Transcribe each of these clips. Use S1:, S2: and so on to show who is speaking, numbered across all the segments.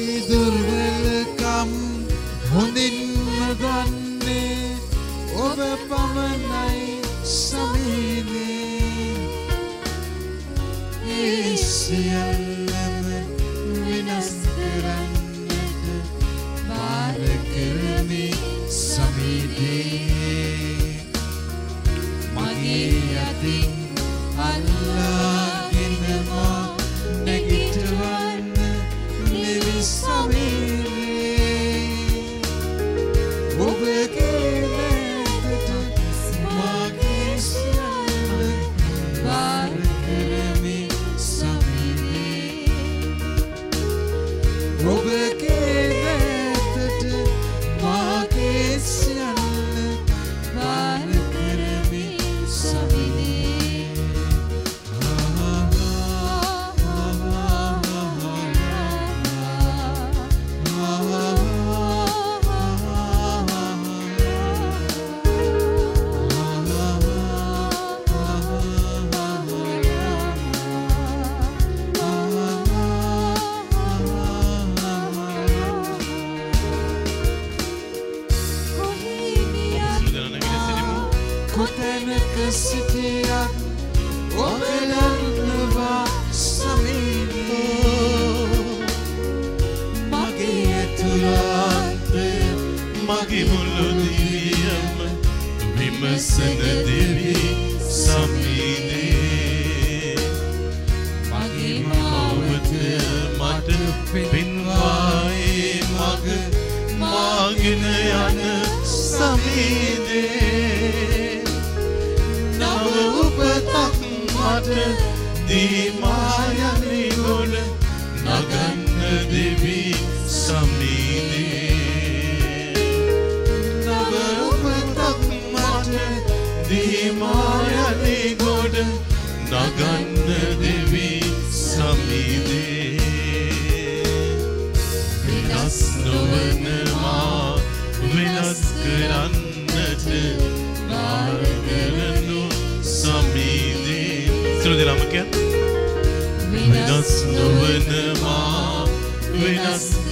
S1: මගේ දුර්වලකම් හොඳින්ම දන්නේ ඔබ පමණයි
S2: සමීනේ ඒ සියලු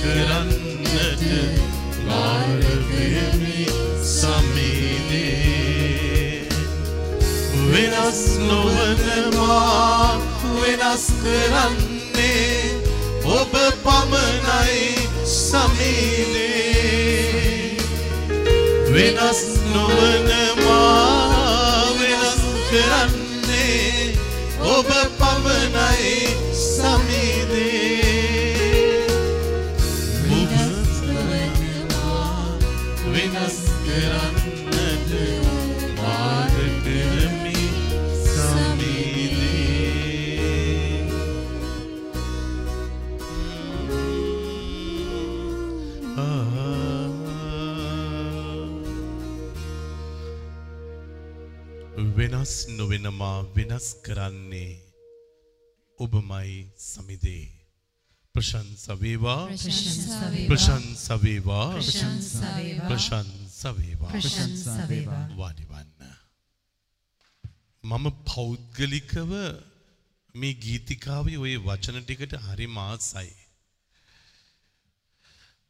S2: කරන්නට
S3: මාර්ගයමි සමීදේ වෙනස් නොවනවා වෙනස් කරන්නේ ඔබ පමණයි සමීදේ වෙනස් නොවනවා නොවෙනමා වෙනස් කරන්නේ ඔබමයි සමිදේ. ප්‍රශංසවේවා
S4: ප්‍රශංසවේවා ප්‍රශංසවේවා
S3: වාඩිවන්න. මම පෞද්ගලිකව මේ ගීතිකාවේ ඔය වචන ටිකට හරි මාසයි.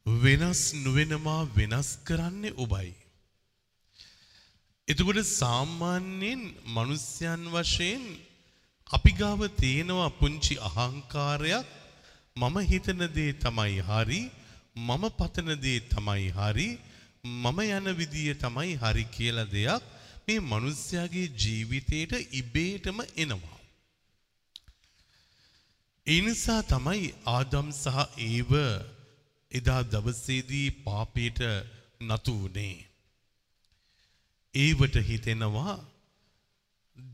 S3: වෙනස් නොවෙනවා වෙනස් කරන්නේ ඔබයි. එතකොට සාමාන්‍යයෙන් මිනිස්යන් වශයෙන් අපි ගාව තියෙනවා පුංචි අහංකාරයක් මම හිතන දේ තමයි හරි මම පතන දේ තමයි හරි මම යන විදිය තමයි හරි කියලා දෙයක් මේ මිනිස්යාගේ ජීවිතේට ඉබේටම එනවා. ඒ නිසා තමයි ආදම් සහ ඒව එදා දවසේදී පාපයට නතු වුණේ. ඒවට හිතෙනවා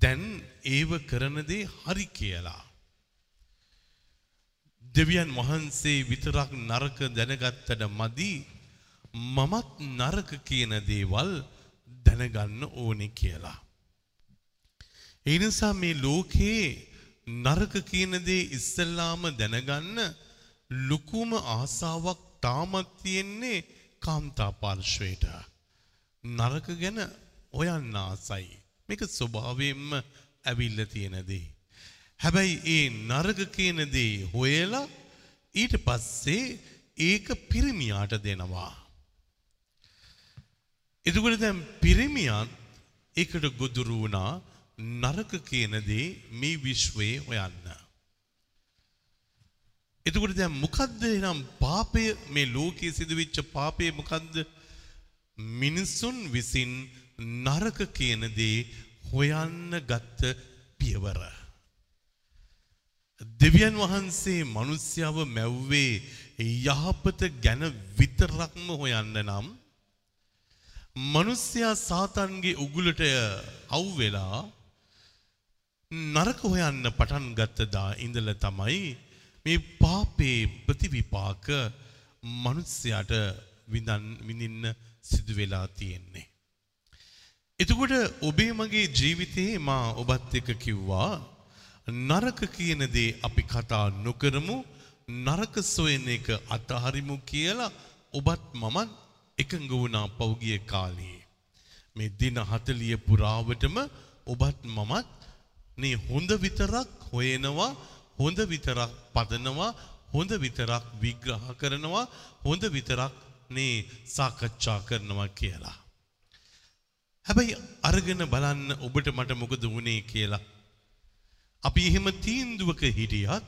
S3: දැන් ඒව කරන දේ හරි කියලා. දෙවියන් වහන්සේ විතරක් නරක දැනගත්තට මදි මමත් නරක කියන දේවල් දැනගන්න ඕනේ කියලා. ඒ නිසා මේ ලෝකේ නරක කියන දේ ඉස්සල්ලාම දැනගන්න ලොකුම ආසාවක් තාමත් තියෙන්නේ කාන්තා පාර්ශ්වයට. නරක ගැන හොයන්න ආසයි. මේක ස්වභාවයෙන්ම ඇවිල්ල තියෙන දේ. හැබැයි ඒ නරක කියන දේ හොයලා ඊට පස්සේ ඒක පිරිමියාට දෙනවා. එතකොට දැන් පිරිමියත් ඒකට ගොදුරු වුණා නරක කියන දේ මේ විශ්වයේ හොයන්න. එතකොට දැන් මොකද්ද එනම් පාපය මේ ලෝකයේ සිදුවෙච්ච පාපය මොකද්ද? මිනිසුන් විසින් නරක කියන දේ හොයන්න ගත්ත පියවර. දෙවියන් වහන්සේ මිනිස්යාව මැව්වේ යහපත ගැන විතරක්ම හොයන්න නම් මිනිස්යා සාතන්ගේ උගුලට අවු වෙලා නරක හොයන්න පටන් ගත්තදා ඉඳලා තමයි මේ පාපේ ප්‍රතිවිපාක මිනිස්යාට විඳන් විඳින්න සිදු වෙලා තියෙන්නේ. එතකොට ඔබේ මගේ ජීවිතේ මා ඔබත් එක්ක කිව්වා නරක කියන දේ අපි කතා නොකරමු නරක සොයන එක අතහරිමු කියලා ඔබත් මමත් එකඟ වුණා පෞගිය කාලේ. මේ දින 40 පුරාවටම ඔබත් මමත් මේ හොඳ විතරක් හොයනවා හොඳ විතරක් පදනවා හොඳ විතරක් විග්‍රහ කරනවා හොඳ විතරක් මේ සාකච්ඡා කරනවා කියලා. හැබැයි අරගෙන බලන්න ඔබට මට මොකද වුණේ කියලා. අපි එහෙම තීන්දුවක හිටියත්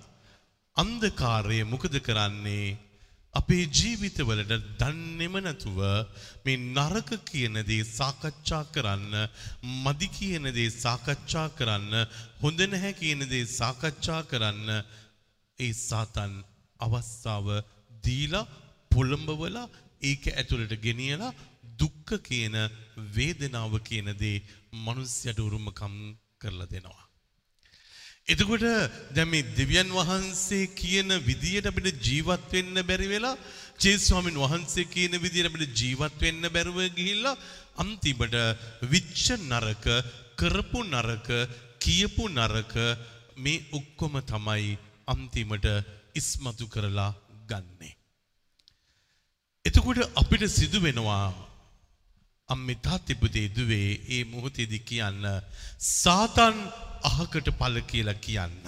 S3: අන්ධකාරය මොකද කරන්නේ? අපේ ජීවිතවලට දන්නේම නැතුව මේ නරක කියන දේ සාකච්ඡා කරන්න, මදි කියන දේ සාකච්ඡා කරන්න, හොඳ නැහැ කියන දේ සාකච්ඡා කරන්න ඒ සාතන් අවස්ථාව දීලා පොළඹවලා ඒක ඇතුළට ගෙනියලා දුක්ඛ කියන වේදනාව කියන දේ මිනිස්යාට උරුමකම් කරලා දෙනවා. එතකොට දැන් මේ දෙවියන් වහන්සේ කියන විදියට අපිට ජීවත් වෙන්න බැරි වෙලා ජේසුස් ස්වාමීන් වහන්සේ කියන විදියට අපිට ජීවත් වෙන්න බැරුව ගිහිල්ලා අන්තිමට විච්ච නරක කරපු නරක කියපු නරක මේ ඔක්කොම තමයි අන්තිමට ඉස්මතු කරලා ගන්නේ. එතකොට අපිට සිදු වෙනවා අම්මේ තාත්තේ පුතේ දුවේ ඒ මොහොතේදී කියන්න සාතන් අහකට පල කියලා කියන්න.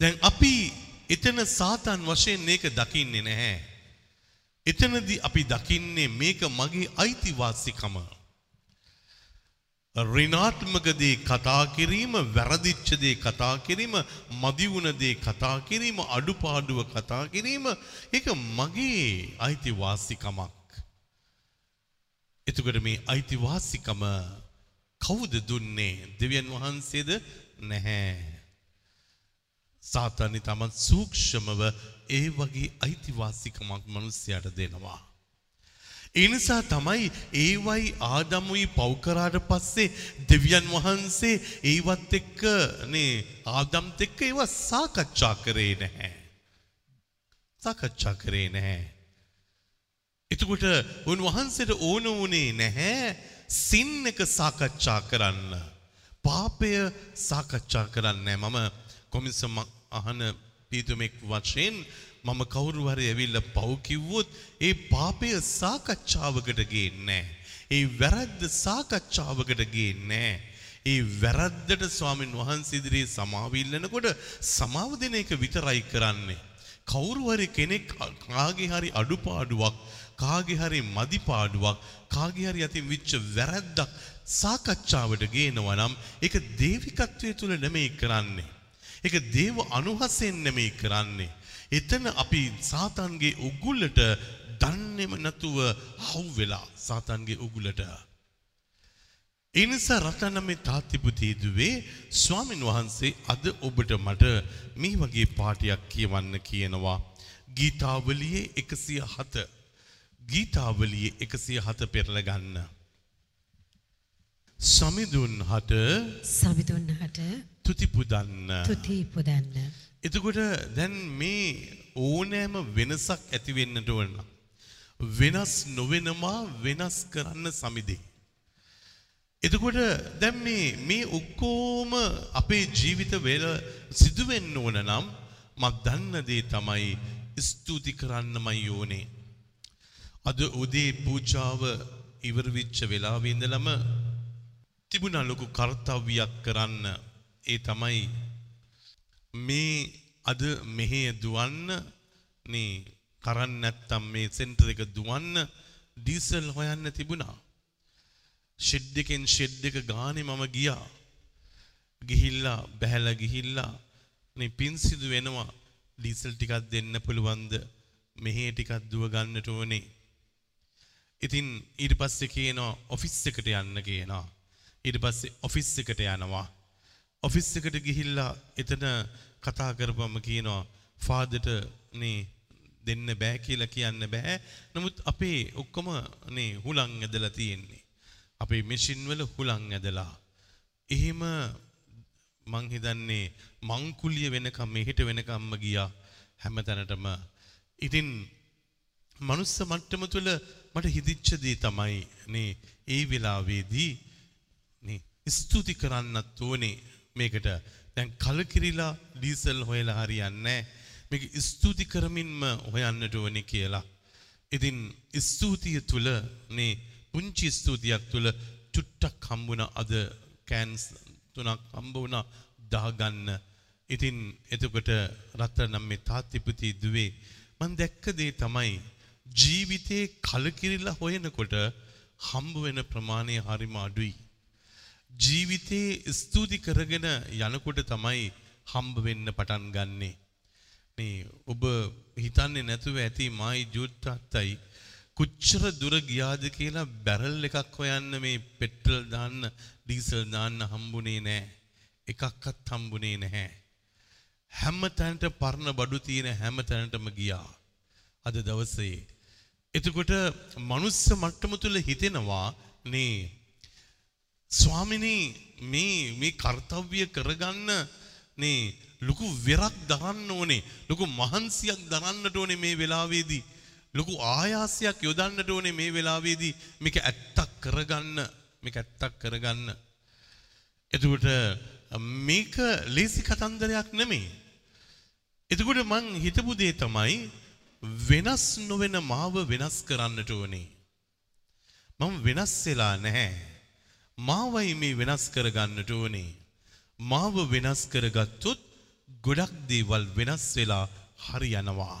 S3: දැන් අපි එතන සාතන් වශයෙන් මේක දකින්නේ නැහැ. එතනදී අපි දකින්නේ මේක මගේ අයිතිවාසිකම. ඍණාත්මක දේ කතා කිරීම, වැරදිච්ච දේ කතා කිරීම, මදි වුණ දේ කතා කිරීම, අඩුපාඩුව කතා කිරීම ඒක මගේ අයිතිවාසිකමක්. එතකොට මේ අයිතිවාසිකම කවුද දුන්නේ දෙවියන් වහන්සේද නැහැ. සාතනි තමන් සූක්ෂමව ඒ වගේ අයිතිවාසිකමක් මනුස්සයාට දෙනවා. ඒ නිසා තමයි ඒවයි ආදමුයි පව් කරාට පස්සේ දෙවියන් වහන්සේ ඒවත් එක්ක නේ ආදම්ත් එක්ක ඒවා සාකච්ඡා කරේ නැහැ. සාකච්ඡා කරේ නැහැ. එතකොට උන්වහන්සේට ඕන වුණේ නැහැ සින් එක සාකච්ඡා කරන්න. පාපය සාකච්ඡා කරන්නේ මම කොමිසම අහන පීතුමෙක් වශයෙන් මම කවුරු හරි ඇවිල්ලා පව් කිව්වොත් ඒ පාපය සාකච්ඡාවකට ගේන්නේ ඒ වැරද්ද සාකච්ඡාවකට ගේන්නේ ඒ වැරද්දට ස්වාමින් වහන්සේ ඉදිරියේ සමාව ඉල්ලනකොට සමාව දෙන එක විතරයි කරන්නේ. කවුරු හරි කෙනෙක් කාගේ හරි අඩුපාඩුවක් කාගේ හරි මදිපාඩුවක් කාගේ හරි අතින් විච්ච වැරද්දක් සාකච්ඡාවට ගේනවා නම් ඒක දේවිකත්වයේ තුල නෙමෙයි කරන්නේ. ඒක දේව අනුහසෙන් නෙමෙයි කරන්නේ. එතන අපි සාතන්ගේ උගුලට දන්නේම නැතුව හවු වෙලා සාතන්ගේ උගුලට. ඒ නිසා රටනමේ තාත්තිපුතීදුවේ ස්වාමින් වහන්සේ අද ඔබට මට මේ වගේ පාටියක් කියවන්න කියනවා. ගීතාවලියේ එකසිය හත. ගීතාවලියේ එකසිය හත පෙරල ගන්න. සමිදුන් හට
S1: සවිදුන් හට
S3: තුතිපුදන්න.
S1: තුති පුදන්න.
S3: එතකොට දැන් මේ ඕනෑම වෙනසක් ඇතිවෙන්නට වන්න. වෙනස් නොවෙනවා වෙනස් කරන්න සමිදේ. එතකොට දැන් මේ මේ ඔක්කොම අපේ ජීවිත වේල සිදුවෙන්න ඕන නම් මක් දන්න දේ තමයි ස්තුති කරන්නමයි ඕනේ. අද උදේ පූජාව ඉවර වෙච්ච වෙලාවේ ඉඳලම තිබුණා ලොකු කර්තව්‍යයක් කරන්න. ඒ තමයි මේ අද මෙහෙ දුවන්න නේ කරන්න නැත්තම් මේ සෙන්ටර් එක දුවන්න ඩීසල් හොයන්න තිබුණා. ෂෙඩ් එකෙන් ෂෙඩ් එක ගානේ මම ගියා. ගිහිල්ලා බැහැලා ගිහිල්ලා මේ පින් සිදු වෙනවා ඩීසල් ටිකක් දෙන්න පුළුවන්ද මෙහෙ ටිකක් දුව ගන්නට ඕනේ. ඉතින් ඊට පස්සේ කියනවා ඔෆිස් එකට යන්න කියනවා. ඊට පස්සේ ඔෆිස් එකට යනවා. ඔෆිස් එකට ගිහිල්ලා එතන කතා කරපුවම කියනවා ෆාදර්ට නේ දෙන්න බෑ කියලා කියන්න බෑ. නමුත් අපේ ඔක්කොම නේ හුලං ඇදලා තියෙන්නේ. අපේ මැෂින් වල හුලං ඇදලා. එහෙම මං හිතන්නේ මංකුලිය වෙනකම් මෙහෙට වෙනකම්ම ගියා හැමතැනටම. ඉතින් මනුස්ස මට්ටම තුළ මට හිතිච්ච දේ තමයි නේ ඒ වෙලාවේදී නේ ස්තුති කරන්නත් ඕනේ මේකට. දැන් කලකිරිලා ඩීසල් හොයලා හරියන්නේ මේක ස්තුති කරමින්ම හොයන්නට ඕනේ කියලා. ඉතින් ස්තුතිය තුල නේ පුංචි ස්තුතියක් තුල චුට්ටක් හම්බුණා අද කෑන්ස් තුනක් හම්බ වුණා දාගන්න. ඉතින් එතකොට රත්තරනම් මේ තාත්තිපුති දුවේ මම දැක්ක දේ තමයි ජීවිතේ කලකිරිලා හොයනකොට හම්බ වෙන ප්‍රමාණය හරිම අඩුයි. ජීවිතේ ස්තුති කරගෙන යනකොට තමයි හම්බ වෙන්න පටන් ගන්නෙ. මේ ඔබ හිතන්නේ නැතුව ඇති මායි ජූත්තාත්තයි කොච්චර දුර ගියාද කියලා බැරල් එකක් හොයන්න මේ පෙට්‍රල් දාන්න ඩීසල් දාන්න හම්බුනේ නැහැ. එකක්වත් හම්බුනේ නැහැ. හැම තැනට පරණ බඩු තියෙන හැම තැනටම ගියා. අද දවසේ. එතකොට මනුස්ස මට්ටම තුල හිතෙනවා නේ ස්වාමිනී මේ මේ කාර්යය කරගන්න නේ ලොකු වෙරක් දරන්න ඕනේ ලොකු මහන්සියක් දරන්නට ඕනේ මේ වෙලාවේදී. ලොකු ආයාසයක් යොදන්නට ඕනේ මේ වෙලාවේදී. මේක ඇත්තක් කරගන්න මේක ඇත්තක් කරගන්න. එතකොට මේක ලේසි කතන්දරයක් නෙමෙයි. එතකොට මං හිතපු දේ තමයි වෙනස් නොවන මාව වෙනස් කරන්නට ඕනේ මම වෙනස් වෙලා නැහැ මාවයි මේ වෙනස් කරගන්නට ඕනේ. මාව වෙනස් කරගත්තොත් ගොඩක් දේවල් වෙනස් වෙලා හරියනවා.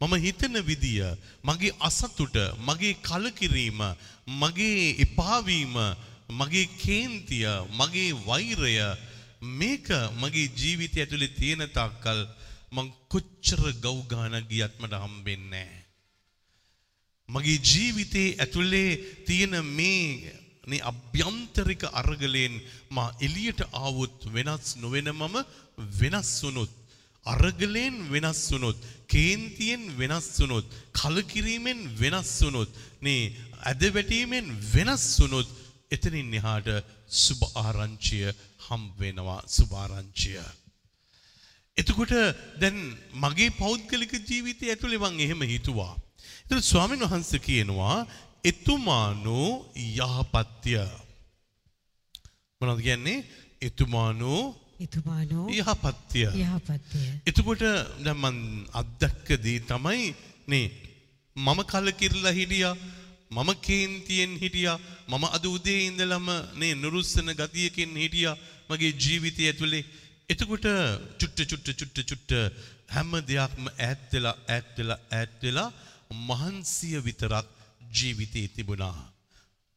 S3: මම හිතන විදිය, මගේ අසතුට, මගේ කලකිරීම, මගේ එපාවීම, මගේ කේන්තිය, මගේ වෛරය මේක මගේ ජීවිතය ඇතුලේ තියෙන තාක්කල් මං කොච්චර ගව් ගානක් ගියත් මට හම්බෙන්නේ නැහැ. මගේ ජීවිතේ ඇතුලේ තියෙන මේ මේ අභ්‍යන්තරික අරගලයෙන් මා එළියට ආවොත් වෙනස් නොවන මම වෙනස් වුනොත් අරගලයෙන් වෙනස් වුනොත් කේන්තියෙන් වෙනස් වුනොත් කලකිරීමෙන් වෙනස් වුනොත් මේ ඇදවැටීමෙන් වෙනස් වුනොත් එතනින් එහාට සුබ ආරංචිය හම් වෙනවා සුබ ආරංචිය එතකොට දැන් මගේ පෞද්ගලික ජීවිතය ඇතුලේ මං එහෙම හිතුවා. ඒතර ස්වාමීන් වහන්සේ කියනවා එතුමානෝ යහපත්ය. මොනවද කියන්නේ? එතුමානෝ
S1: එතුමානෝ
S3: යහපත්ය.
S1: යහපත්ය.
S3: එතකොට දැන් මන් අත්දැක්ක දේ තමයි නේ මම කලකිරලා හිටියා මම කේන්තියෙන් හිටියා මම අද උදේ ඉඳලම නේ නුරුස්සන ගතියකින් හිටියා මගේ ජීවිතය ඇතුලේ එතකොට චුට්ට චුට්ට චුට්ට චුට්ට හැම දෙයක්ම ඈත් වෙලා ඈත් වෙලා ඈත් වෙලා මහන්සිය විතරක් ජීවිතේ තිබුණා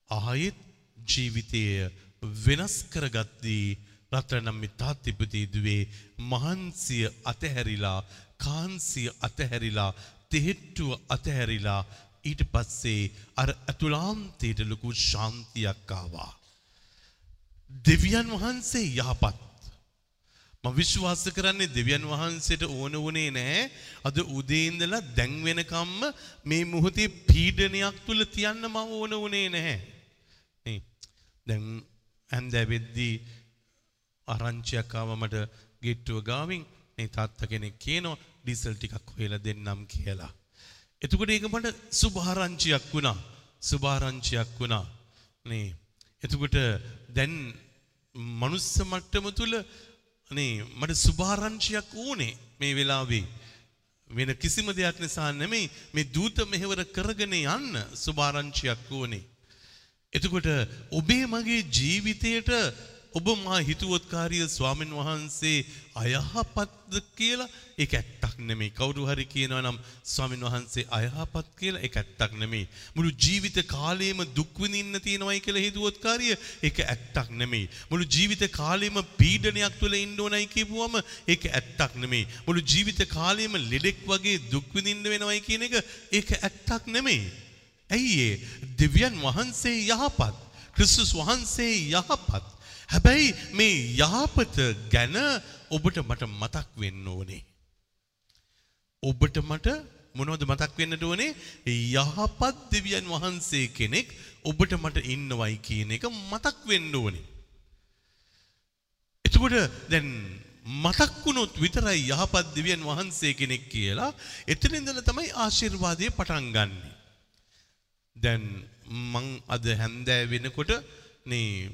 S3: ආයෙත් ජීවිතය වෙනස් කරගත්දී රත්තරනම් මේ තාත්තිපති දුවේ මහන්සිය අතහැරිලා කාන්සිය අතහැරිලා තෙහෙට්ටුව අතහැරිලා ඊට පස්සේ අර ඇතුලාන්තයට ලොකු ශාන්තියක් ආවා. දෙවියන් වහන්සේ යහපත්. මම විශ්වාස කරන්නේ දෙවියන් වහන්සේට ඕන වුණේ නැහැ අද උදේ ඉඳලා දැන් වෙනකම්ම මේ මොහොතේ පීඩනයක් තුල තියන්න මම ඕන වුණේ නැහැ. නේ. දැන් ඇන්දැවෙද්දී ආරංචියක් ආව මට ගෙට්ටුව ගාවින් මේ තාත්තා කෙනෙක් කියනවා ඩීසල් ටිකක් හොයලා දෙන්නම් කියලා. එතකොට ඒක මට සුභාරංචියක් වුණා. සුභාරංචියක් වුණා. නේ. එතකොට දැන් මනුස්ස මට්ටම තුල නේ මට සුභාරංචියක් ඕනේ මේ වෙලාවේ. වෙන කිසිම දෙයක් නිසා නෙමෙයි මේ දූත මෙහෙවර කරගෙන යන්න සුභාරංචියක් ඕනේ. එතකොට ඔබේ මගේ ජීවිතයට ඔබ මා හිතුවොත්කාරිය ස්වාමීන් වහන්සේ අයහපත්ද කියලා ඒක ඇත්තක් නෙමෙයි. කවුරු හරි කියනවා නම් ස්වාමීන් වහන්සේ අයහපත් කියලා ඒක ඇත්තක් නෙමෙයි. මුළු ජීවිත කාලයම දුක් විඳින්න තියෙනවයි කියලා හිතුවොත්කාරිය ඒක ඇත්තක් නෙමෙයි. මුළු ජීවිත කාලෙම පීඩනයක් තුළ ඉන්න ඕනයි කියපුවම ඒක ඇත්තක් නෙමෙයි. මුළු ජීවිත කාලෙම ලෙඩෙක් වගේ දුක් විඳින්න වෙනවයි කියන එක ඒක ඇත්තක් නෙමෙයි. ඇයි ඒ දෙවියන් වහන්සේ යහපත්. ක්‍රිස්තුස් වහන්සේ යහපත්. හැබැයි මේ යහපත ගැන ඔබට මට මතක් වෙන්න ඕනේ. ඔබට මට මොනවද මතක් වෙන්නට ඕනේ? යහපත් දෙවියන් වහන්සේ කෙනෙක් ඔබට මට ඉන්නවයි කියන එක මතක් වෙන්න ඕනේ. එතකොට දැන් මතක් වුණොත් විතරයි යහපත් දෙවියන් වහන්සේ කෙනෙක් කියලා එතන ඉඳලා තමයි ආශිර්වාදය පටන් ගන්නෙ. දැන් මං අද හැන්දෑ වෙනකොට නේ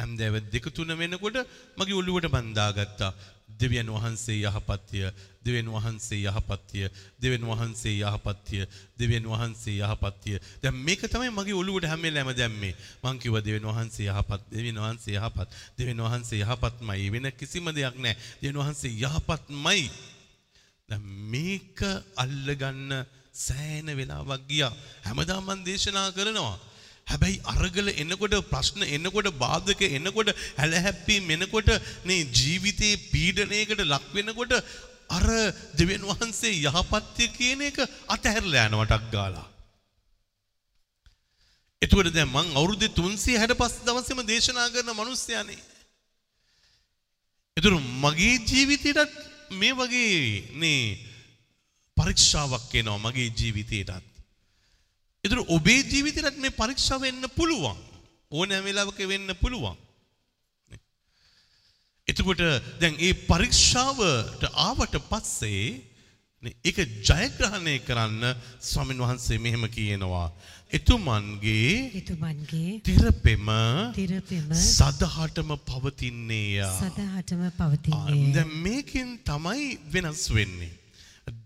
S3: හැන්දෑව දෙක තුන වෙනකොට මගේ ඔළුවට බන්දාගත්තා. දෙවියන් වහන්සේ යහපත්ය දෙවියන් වහන්සේ යහපත්ය දෙවියන් වහන්සේ යහපත්ය දෙවියන් වහන්සේ යහපත්ය. දැන් මේක තමයි මගේ ඔළුවට හැම වෙලාවෙම දැම්මේ. මං කිව්වා දෙවියන් වහන්සේ යහපත් දෙවියන් වහන්සේ යහපත් දෙවියන් වහන්සේ යහපත්මයි. වෙන කිසිම දෙයක් නැහැ. දෙවියන් වහන්සේ යහපත්මයි. දැන් මේක අල්ලගන්න සෑහෙන වෙලාවක් ගියා. හැමදාම මම දේශනා කරනවා. හැබැයි අරගල එනකොට ප්‍රශ්න එනකොට බාධක එනකොට හැලහැප්පීම් එනකොට මේ ජීවිතේ පීඩනයකට ලක් වෙනකොට අර දෙවියන් වහන්සේ යහපත්ය කියන එක අතහැරලා යනවටක් ගාලා. එතකොට දැන් මං අවුරුදු 365 දවසෙම දේශනා කරන මිනිස්සයානේ. එතකොට මගේ ජීවිතේටත් මේ වගේ නේ පරීක්ෂාවක් එනවා මගේ ජීවිතේටත්. එතුර ඔබේ ජීවිතයටත් මේ පරීක්ෂාව වෙන්න පුළුවන්. ඕනෑම වෙලාවක වෙන්න පුළුවන්. එතකොට දැන් ඒ පරීක්ෂාවට ආවට පස්සේ ඒක ජයග්‍රහණය කරන්න ස්වාමීන් වහන්සේ මෙහෙම කියනවා. එතුමන්ගේ
S1: එතුමන්ගේ
S3: තිරපෙම
S1: තිරපෙම
S3: සදහටම පවතින්නේය.
S1: සදහටම පවතින්නේ.
S3: දැන් මේකෙන් තමයි වෙනස් වෙන්නේ.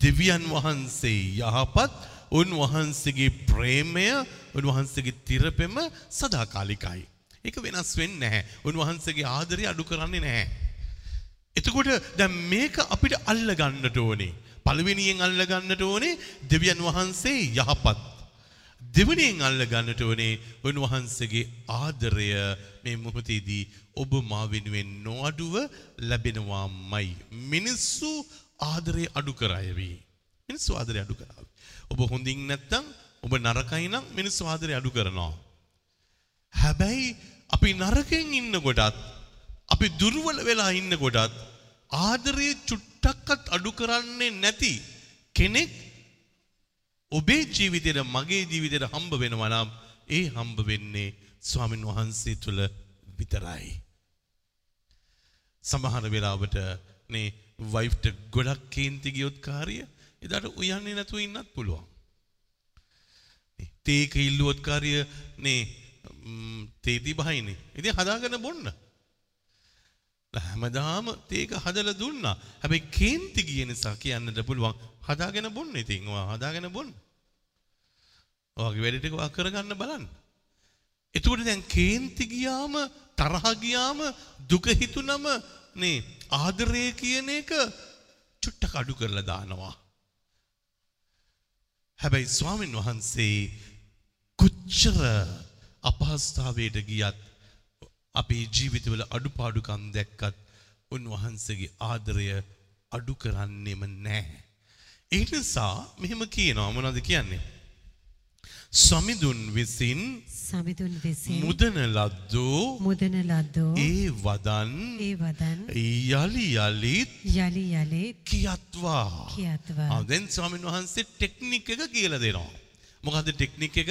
S3: දෙවියන් වහන්සේ යහපත් උන්වහන්සේගේ ප්‍රේමය උන්වහන්සේගේ තිරපෙම සදාකාලිකයි. ඒක වෙනස් වෙන්නේ නැහැ. උන්වහන්සේගේ ආදරය අඩු කරන්නේ නැහැ. එතකොට දැන් මේක අපිට අල්ල ගන්නට ඕනේ. පළවෙනියෙන් අල්ල ගන්නට ඕනේ දෙවියන් වහන්සේ යහපත්. දෙවනියෙන් අල්ල ගන්නට ඕනේ උන්වහන්සේගේ ආදරය මේ මොහොතේදී ඔබ මා වෙනුවෙන් නොඅඩුව ලැබෙනවාමයි. මිනිස්සු ආදරය අඩු කරાયවි. මිනිස්සු ආදරය අඩු කරાવી. ඔබ හොඳින් නැත්තම් ඔබ නරකයි නම් මිනිස්සු ආදරය අඩු කරනවා. හැබැයි අපි නරකෙන් ඉන්න කොටත් අපි දුර්වල වෙලා ඉන්න කොටත් ආදරය චුට්ටක්වත් අඩු කරන්නේ නැති කෙනෙක් ඔබේ ජීවිතේට මගේ ජීවිතේට හම්බ වෙනවා නම් ඒ හම්බ වෙන්නේ ස්වාමින් වහන්සේ තුල විතරයි. සමහර වෙලාවට නේ වයිෆ්ට ගොඩක් කේන්ති ගියොත් කාර්ය එදාට උයන්නේ නැතුව ඉන්නත් පුළුවන්. තේක ඉල්ලුවොත් කාර්ය නේ ම්, තේදී බහිනේ. ඉතින් හදාගෙන බොන්න. හැමදාම තේක හදලා දුන්නා. හැබැයි කේන්ති ගිය නිසා කියන්නට පුළුවන් හදාගෙන බොන්න ඉතින් ඔයා හදාගෙන බොන්න. ඔයාගේ වැඩ ටික ඔයා කරගන්න බලන්න. එතකොට දැන් කේන්ති ගියාම තරහ ගියාම දුක හිතුනම නේ ආදරය කියන එක චුට්ටක් අඩු කරලා දානවා. හැබැයි ස්වාමින් වහන්සේ කොච්චර අපහස්ථාවයට ගියත් අපේ ජීවිතවල අඩුපාඩුකම් දැක්කත් උන්වහන්සේගේ ආදරය අඩු කරන්නෙම නැහැ. ඒ නිසා මෙහෙම කියනවා මොනවද කියන්නේ? සමිඳුන් විසින්
S1: සමිඳුන් විසින්
S3: මුදන ලද්දෝ
S1: මුදන ලද්දෝ
S3: ඒ වදන්
S1: ඒ වදන්
S3: යලි යලිත්
S1: යලි යලිත්
S3: කියත්වා.
S1: කියත්වා.
S3: ආ, දැන් ස්වාමීන් වහන්සේ ටෙක්නික් එක කියලා දෙනවා. මොකද්ද ටෙක්නික් එක?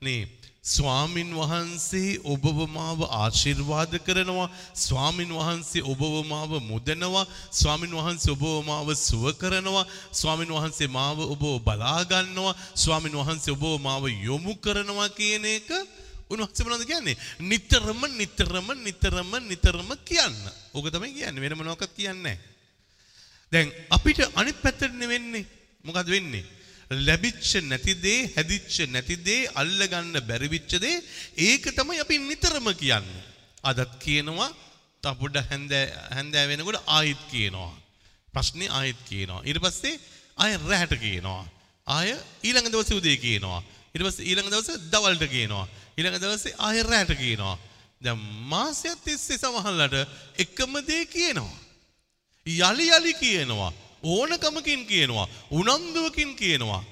S3: නේ ස්වාමින් වහන්සේ ඔබව මාව ආශිර්වාද කරනවා. ස්වාමින් වහන්සේ ඔබව මාව මුදනවා. ස්වාමින් වහන්සේ ඔබව මාව සුව කරනවා. ස්වාමින් වහන්සේ මාව ඔබව බලා ගන්නවා. ස්වාමින් වහන්සේ ඔබව මාව යොමු කරනවා කියන එක උන්වහන්සේ මොනවද කියන්නේ? නිතරම නිතරම නිතරම නිතරම කියන්න. ඕක තමයි කියන්නේ. වෙන මොනවක්වත් කියන්නේ නැහැ. දැන් අපිට අනිත් පැත්තට වෙන්නේ මොකද වෙන්නේ? ලැබිච්ච නැති දේ, හැදිච්ච නැති දේ, අල්ලගන්න බැරි විච්ච දේ ඒක තමයි අපි නිතරම කියන්නේ. අදත් කියනවා, තව පොඩ්ඩක් හැන්දෑ හැන්දෑ වෙනකොට ආයෙත් කියනවා. ප්‍රශ්නේ ආයෙත් කියනවා. ඊට පස්සේ ආයෙ රැහැට කියනවා. ආයෙ ඊළඟ දවසේ උදේ කියනවා. ඊට පස්සේ ඊළඟ දවසේ දවල්ට කියනවා. ඊළඟ දවසේ ආයෙ රැහැට කියනවා. දැන් මාසයක් තිස්සේ සමහරලට එකම දේ කියනවා. යලි යලි කියනවා. ඕනකමකින් කියනවා. උනන්දුවකින් කියනවා.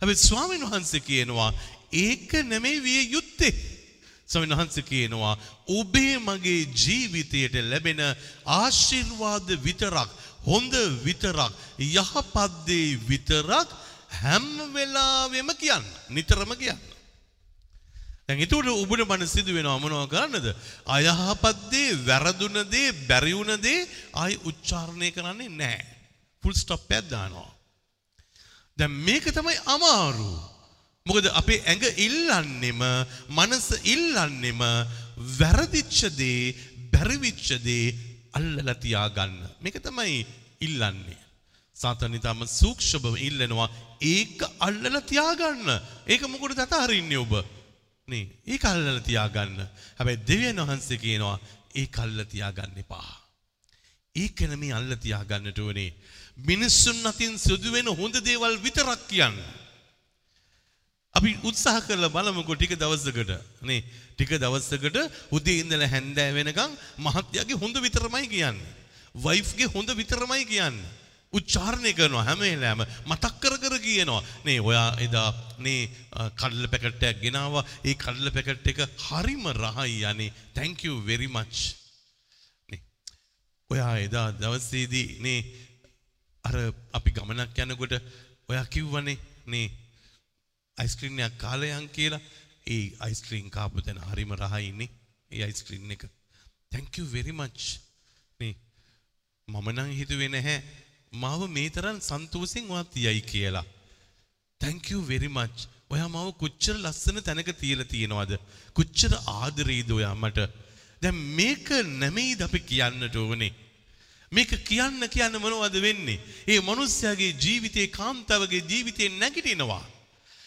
S3: හැබැයි ස්වාමීන් වහන්සේ කියනවා ඒක නෙමෙයි විය යුත්තේ. ස්වාමීන් වහන්සේ කියනවා ඔබේ මගේ ජීවිතයට ලැබෙන ආශිර්වාද විතරක් හොඳ විතරක් යහපත් දේ විතරක් හැම වෙලාවෙම කියන්න. නිතරම කියන්න. දැන් ඒතකොට ඔබට මන සිදු වෙනවා මොනව කරන්නද? අයහපත් දේ, වැරදුන දේ, බැරි වුණ දේ ආයි උච්චාරණය කරන්නේ නැහැ. ෆුල් ස්ටොප් එකක් දානවා. දැන් මේක තමයි අමාරු. මොකද අපේ ඇඟ ඉල්ලන්නෙම, මනස ඉල්ලන්නෙම වැරදිච්ච දේ, බැරිවිච්ච දේ අල්ලලා තියාගන්න. මේක තමයි ඉල්ලන්නේ. සාතන් ඊටම සූක්ෂමව ඉල්ලනවා ඒක අල්ලලා තියාගන්න. ඒක මොකටද අතහරින්නේ ඔබ? නේ ඒක අල්ලලා තියාගන්න. හැබැයි දෙවියන් වහන්සේ කියනවා ඒක අල්ලලා තියාගන්න එපා. ඒක නෙමෙයි අල්ලලා තියාගන්නට ඕනේ. මිනිස්සුන් අතින් සිදුවෙන හොඳ දේවල් විතරක් කියන්න. අපි උත්සාහ කරලා බලමුකෝ ටික දවසකට නේ ටික දවසකට උදේ ඉඳලා හැන්දෑ වෙනකන් මහත්යාගේ හොඳ විතරමයි කියන්නේ. වයිෆ්ගේ හොඳ විතරමයි කියන්නේ. උච්චාරණය කරනවා හැම වෙලාවෙම මතක් කර කර කියනවා නේ ඔයා එදා නේ කඩල පැකට් එකක් ගෙනාවා ඒ කඩල පැකට් එක හරිම රහයි යන්නේ thank you very much නේ ඔයා එදා දවසේදී නේ අර අපි ගමනක් යනකොට ඔයා කිව්වනේ නේ අයිස්ක්‍රීම් එකක් කාලා යන් කියලා ඒ අයිස්ක්‍රීම් කාපු තැන හරිම රහයිනේ ඒ අයිස්ක්‍රීම් එක thank you very much නේ මම නම් හිතුවේ නැහැ මාව මේ තරම් සන්තෝෂෙන් ඔයා තියයි කියලා. thank you very much. ඔයා මාව කොච්චර ලස්සන තැනක තියලා තියෙනවද? කොච්චර ආදරේද ඔයා මට? දැන් මේක නෙමෙයිද අපි කියන්නට ඕනේ. මේක කියන්න කියන්න මොනවද වෙන්නේ? ඒ මිනිස්යාගේ ජීවිතේ කාන්තාවගේ ජීවිතේ නැගිටිනවා.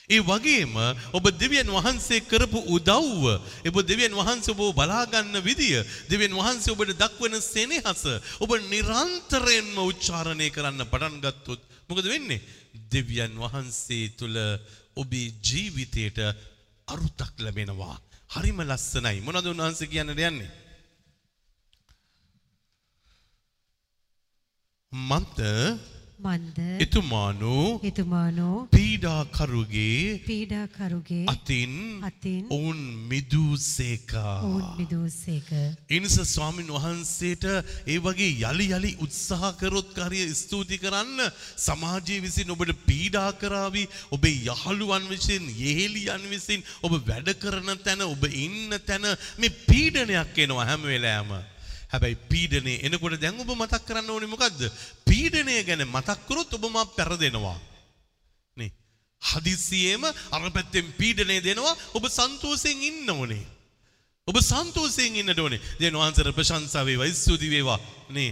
S3: ඒ වගේම ඔබ දෙවියන් වහන්සේ කරපු උදව්ව ඔබ දෙවියන් වහන්සේ ඔබ බලාගන්න විදිය දෙවියන් වහන්සේ ඔබට දක්වන සෙනෙහස ඔබ නිරන්තරයෙන්ම උච්චාරණය කරන්න පටන් ගත්තොත් මොකද වෙන්නේ දෙවියන් වහන්සේ තුල ඔබේ ජීවිතයට අරුතක් ලැබෙනවා හරිම ලස්සනයි මොනවද උන්වහන්සේ කියන්නට යන්නේ මන්ත
S1: මන්ද
S3: එතුමානු
S1: එතුමානෝ
S3: පීඩාකරුගේ
S1: පීඩාකරුගේ
S3: අතින්
S1: අතින්
S3: ඔවුන් මිදූසේකා.
S1: ඔවුන් මිදූසේක.
S3: එනිස ස්වාමින් වහන්සේට ඒ වගේ යළි යළි උත්සාහ කරොත් කාරිය ස්තුති කරන්න සමාජයේ විසින් ඔබට පීඩා කරાવી ඔබේ යහළුවන් විසින් යෙහෙලියන් විසින් ඔබ වැඩ කරන තැන ඔබ ඉන්න තැන මේ පීඩනයක් එනවා හැම වෙලාවම. හැබැයි පීඩනේ එනකොට දැන් ඔබ මතක් කරන්න ඕනේ මොකද්ද? පීඩනය ගැන මතක් කරොත් ඔබ මා පෙරදෙනවා. නේ. හදිසියේම අර පැත්තෙන් පීඩනය දෙනවා ඔබ සන්තෝෂයෙන් ඉන්න ඕනේ. ඔබ සන්තෝෂයෙන් ඉන්නට ඕනේ. දෙන වහන්සේට ප්‍රශංසා වේවා, ස්තුති වේවා. නේ.